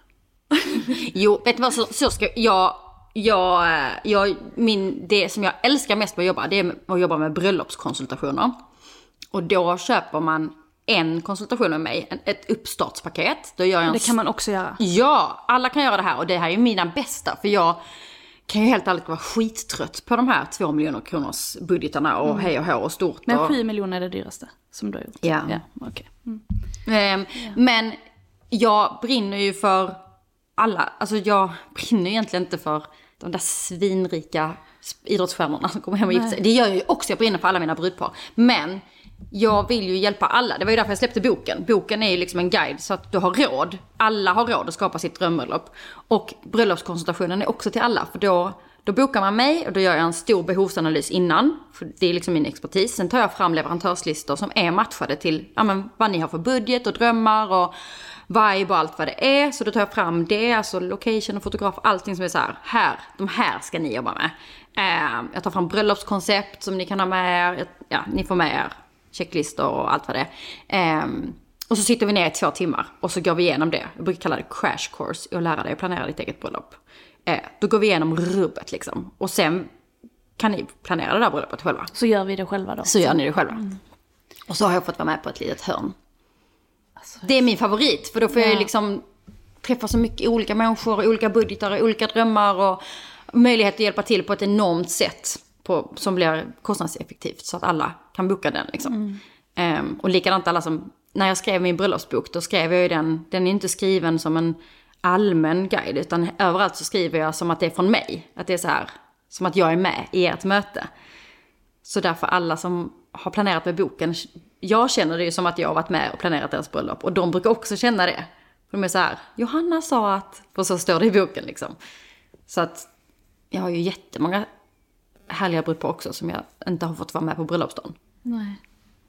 Jo, vet du vad? Så, så ska jag... Jag, jag, min, det som jag älskar mest med att jobba, det är att jobba med bröllopskonsultationer. Och då köper man en konsultation med mig, ett uppstartspaket. Då gör jag en Det kan man också göra. Ja, alla kan göra det här och det här är mina bästa för jag kan ju helt ärligt vara skittrött på de här två miljoner kronors budgetarna och hej och hå och stort. Men och, 7 miljoner är det dyraste som du har gjort. Ja. ja okej. Mm. Ehm, Men jag brinner ju för alla, alltså jag brinner egentligen inte för de där svinrika idrottsstjärnorna som kommer hem och gifter sig. Det gör jag ju också, jag brinner för alla mina brudpar. Men jag vill ju hjälpa alla, det var ju därför jag släppte boken. Boken är ju liksom en guide så att du har råd, alla har råd att skapa sitt drömbröllop. Och bröllopskonsultationen är också till alla, för då, då bokar man mig och då gör jag en stor behovsanalys innan. För det är liksom min expertis. Sen tar jag fram leverantörslistor som är matchade till ja, men, vad ni har för budget och drömmar och vibe och allt vad det är. Så då tar jag fram det, alltså location och fotograf, allting som är så här, här, de här ska ni jobba med. Eh, jag tar fram bröllopskoncept som ni kan ha med er, ja, ni får med er checklistor och allt vad det är. Eh, och så sitter vi ner i två timmar och så går vi igenom det. Jag brukar kalla det crash course, att lära dig att planera ditt eget bröllop. Eh, då går vi igenom rubbet liksom. Och sen kan ni planera det där bröllopet själva. Så gör vi det själva då. Så gör ni det själva. Och så har jag fått vara med på ett litet hörn. det är min favorit, för då får jag ju Ja. liksom träffa så mycket olika människor, olika budgetar, olika drömmar och möjlighet att hjälpa till på ett enormt sätt på, som blir kostnadseffektivt så att alla kan boka den. Liksom. Ehm, och likadant alla som, när jag skrev min bröllopsbok, då skrev jag ju den, den är inte skriven som en allmän guide, utan överallt så skriver jag som att det är från mig. Att det är så här, som att jag är med i ert möte. Så därför alla som har planerat med boken, jag känner det ju som att jag har varit med och planerat deras bröllop. Och de brukar också känna det. För de är så här, Johanna sa att, och så står det i boken liksom. Så att jag har ju jättemånga härliga brudpar också som jag inte har fått vara med på bröllopsdagen. Nej.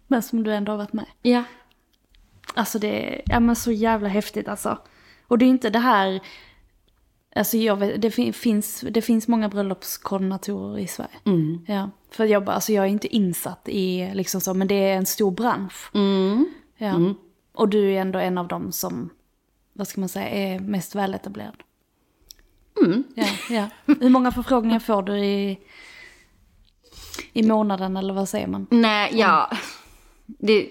Men som du ändå har varit med. Ja. Alltså det är ja, men så jävla häftigt alltså. Och det är inte det här... Alltså jag vet, det, fin- finns, det finns många bröllopskoordinatorer i Sverige. Mm. Ja, för jag, bara- alltså jag är inte insatt i liksom så, men det är en stor bransch. Mm. Ja. Och du är ändå en av dem som, vad ska man säga, är mest väletablerad. Mm. Ja, ja. Hur många förfrågningar får du i, i månaden eller vad säger man? Nej, ja. Det,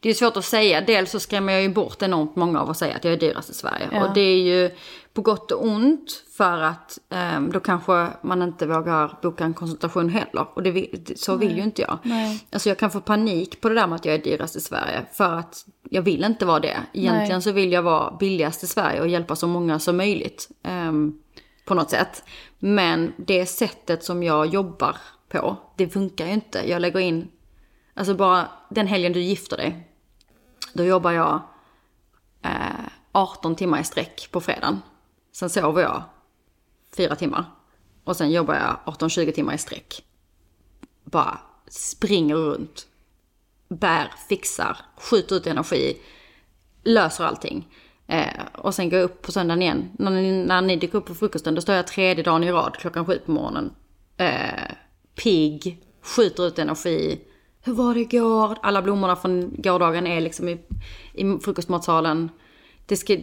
det är svårt att säga. Dels så skrämmer jag ju bort enormt många av att säga att jag är dyrast i Sverige. Ja. Och det är ju på gott och ont för att eh, då kanske man inte vågar boka en konsultation heller. Och det, vill- så vill ju inte jag. Nej. Alltså jag kan få panik på det där med att jag är dyrast i Sverige. För att jag vill inte vara det. Egentligen Nej. så vill jag vara billigast i Sverige och hjälpa så många som möjligt. ehm, på något sätt. Men det sättet som jag jobbar på, det funkar ju inte. Jag lägger in, alltså bara den helgen du gifter dig. Då jobbar jag eh, 18 timmar i sträck på fredagen. Sen sover jag 4 timmar. Och sen jobbar jag 18-20 timmar i sträck. Bara springer runt. Bär, fixar, skjuter ut energi. Löser allting. Eh, och sen går jag upp på söndagen igen. När ni, när ni dyker upp på frukosten då står jag tredje dagen i rad klockan sju på morgonen. Eh, pigg, skjuter ut energi. Hur var det igår? Alla blommorna från gårdagen är liksom i, i frukostmatsalen. Det ska,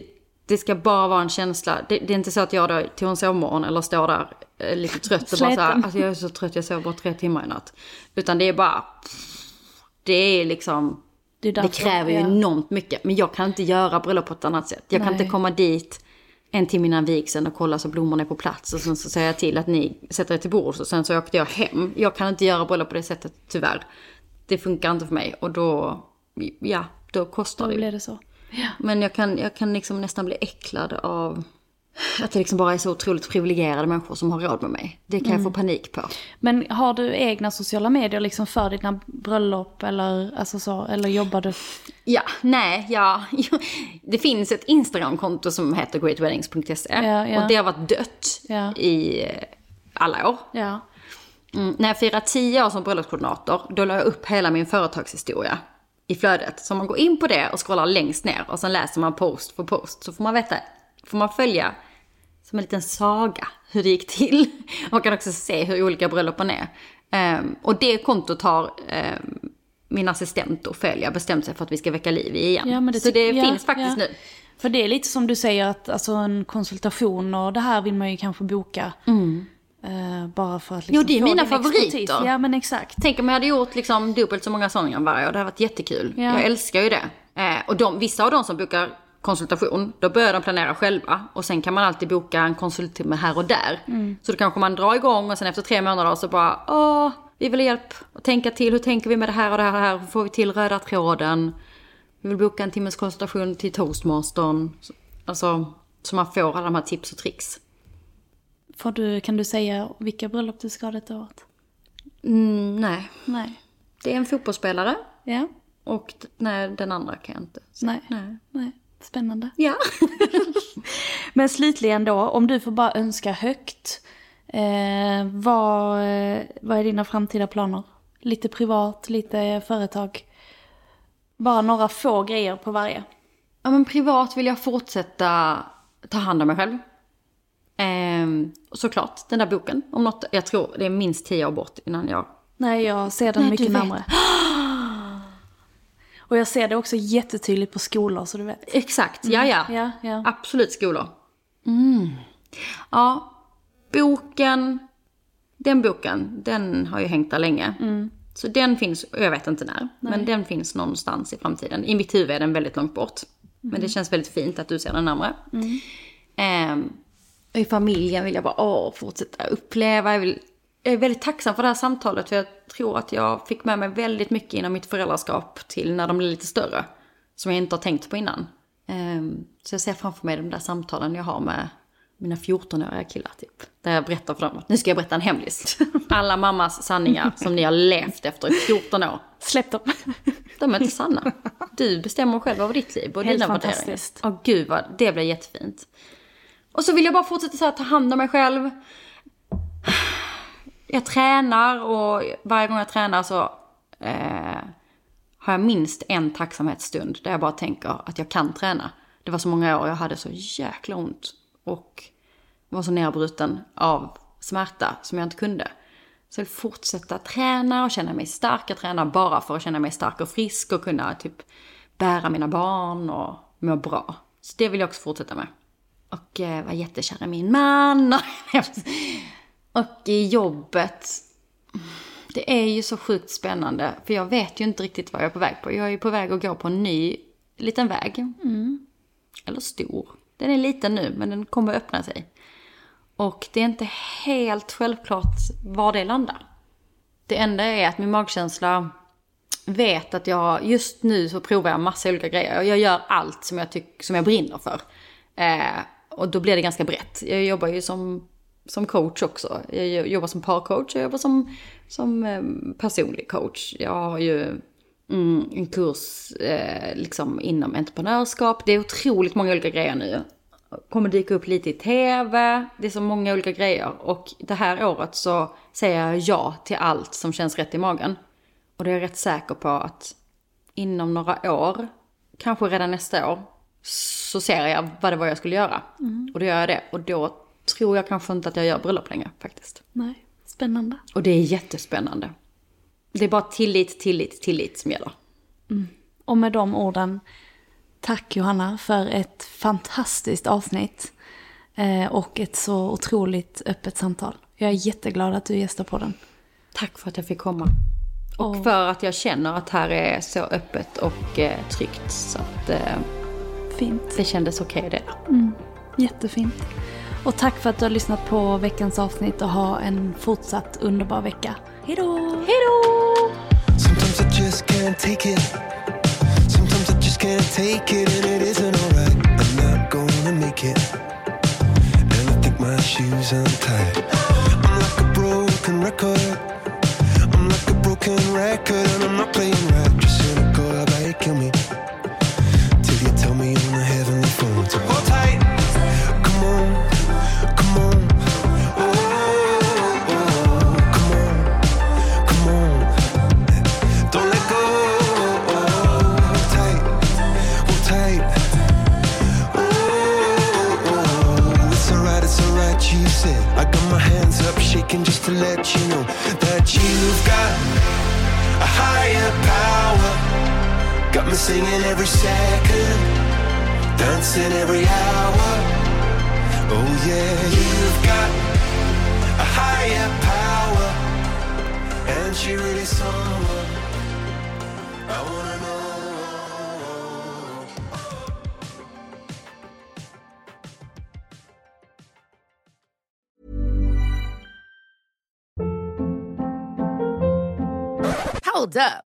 det ska bara vara en känsla. Det, det är inte så att jag då tog en sovmorgon eller står där eh, lite trött och bara så här, alltså jag är så trött, jag sov bara tre timmar i natt. Utan det är bara, det är liksom, Det, är det kräver ju ja. enormt mycket. Men jag kan inte göra bröllop på ett annat sätt. Jag kan Nej. inte komma dit en timme innan vigseln och kolla så blommorna är på plats. Och sen så säger jag till att ni sätter er till bords och sen så åkte jag hem. Jag kan inte göra bröllop på det sättet tyvärr. Det funkar inte för mig och då, ja, då kostar Då det ju. blir det så. Ja. Men jag kan, jag kan liksom nästan bli äcklad av att det liksom bara är så otroligt privilegierade människor som har råd med mig. Det kan jag få panik på. Men har du egna sociala medier liksom för dina bröllop eller, alltså så, eller jobbar du? Ja, nej, ja. Det finns ett Instagramkonto som heter greatweddings.se. Ja, ja. Och det har varit dött Ja. i eh, alla år. Mm, när jag firade 10 år som bröllopskoordinator, då la jag upp hela min företagshistoria i flödet. Så man går in på det och scrollar längst ner och sen läser man post för post. Så får man veta, får man följa som en liten saga hur det gick till. Man kan också se hur olika bröllopen är. Ehm, och det kontot har ehm, min assistent och följa bestämt sig för att vi ska väcka liv i igen. Ja, det Så det ja, finns faktiskt ja. nu. För det är lite som du säger att alltså en konsultation och det här vill man ju kanske boka. Eh, bara för att liksom Mm. Jo, det är mina din expertis. favoriter. Ja men exakt. Tänk om jag hade gjort liksom dubbelt så många sådana varje år. Det hade varit jättekul. Ja. Jag älskar ju det. Eh, och de, vissa av de som bokar konsultation, då börjar de planera själva. Och sen kan man alltid boka en konsulttimme här och där. Så då kanske man drar igång och sen efter tre månader så bara, åh, vi vill ha hjälp att tänka till. Hur tänker vi med det här och det här och det här? Hur får vi till röda tråden? Vi vill boka en timmes konsultation till toastmastern. Alltså, så man får alla de här tips och tricks. Får du, kan du säga vilka bröllop du ska ha detta året? Mm, nej, Nej. det är en fotbollsspelare. Ja? Och nej, den andra kan jag inte säga. Nej. nej. Nej. Spännande. Ja. Men slutligen då, om du får bara önska högt. Eh, vad, eh, vad är dina framtida planer? Lite privat, lite företag. Bara några få grejer på varje. Ja men privat vill jag fortsätta ta hand om mig själv. Och såklart, den där boken. Om något, jag tror det är minst tio år bort innan jag... Nej, jag ser den Nej, mycket närmare. Och jag ser det också jättetydligt på skolor, så du vet. Exakt, ja ja. Ja, ja. Absolut skolor. Mm. Ja, boken. Den boken, den har ju hängt där länge. Så den finns, jag vet inte när, men den finns någonstans i framtiden. I mitt huvud är den väldigt långt bort. Men det känns väldigt fint att du ser den närmare. Ehm, och I familjen vill jag bara åh, fortsätta uppleva. Jag, vill, jag är väldigt tacksam för det här samtalet. För jag tror att jag fick med mig väldigt mycket inom mitt föräldraskap till när de blev lite större. Som jag inte har tänkt på innan. Ehm, så jag ser framför mig de där samtalen jag har med mina 14-åriga killar typ. Där jag berättar för dem att nu ska jag berätta en hemlis. Alla mammas sanningar som ni har levt efter i 14 år. Släpp dem. De är inte sanna. Du bestämmer själv över ditt liv och Helt dina fantastiskt. värderingar. Åh gud vad, det blir jättefint. Och så vill jag bara fortsätta så här, ta hand om mig själv. Jag tränar och varje gång jag tränar så eh, har jag minst en tacksamhetsstund där jag bara tänker att jag kan träna. Det var så många år jag hade så jäkla ont och var så nedbruten av smärta som jag inte kunde. Så jag vill fortsätta träna och känna mig stark. Jag tränar bara för att känna mig stark och frisk och kunna typ bära mina barn och må bra. Så det vill jag också fortsätta med. Och eh, vara jättekär i min man. och i jobbet. Det är ju så sjukt spännande. För jag vet ju inte riktigt vad jag är på väg på. Jag är ju på väg att gå på en ny liten väg. Eller stor. Den är liten nu, men den kommer att öppna sig. Och det är inte helt självklart var det landar. Det enda är att min magkänsla vet att jag, just nu så provar jag massa olika grejer. Jag gör allt som jag, tyck, som jag brinner för. Eh, och då blir det ganska brett. Jag jobbar ju som, som coach också. Jag jobbar som parcoach, jag jobbar som, som eh, personlig coach. Jag har ju mm, en kurs eh, liksom inom entreprenörskap. Det är otroligt många olika grejer nu. Kommer dyka upp lite i tv. Det är så många olika grejer. Och det här året så säger jag ja till allt som känns rätt i magen. Och då är jag rätt säker på att inom några år, kanske redan nästa år, så ser jag vad det var jag skulle göra. Och då gör jag det. Och då tror jag kanske inte att jag gör bröllop längre faktiskt. Nej, spännande. Och det är jättespännande. Det är bara tillit, tillit, tillit som gäller. Och med de orden, tack Johanna för ett fantastiskt avsnitt. Eh, och ett så otroligt öppet samtal. Jag är jätteglad att du gästar på den. Tack för att jag fick komma. Och för att jag känner att här är så öppet och eh, tryggt. Så att eh, Fint. det kändes okej det. Jättefint. Och tack för att du har lyssnat på veckans avsnitt och ha en fortsatt underbar vecka. Hej då! Hej då! Sometimes I just can't take it. Sometimes I just can't take it, and it isn't alright. I'm not gonna make it. shoes untied. I'm like a broken record. I'm like a broken record, singing every second, dancing every hour. Oh yeah, you've got a higher power, and she really someone I wanna know. Hold up.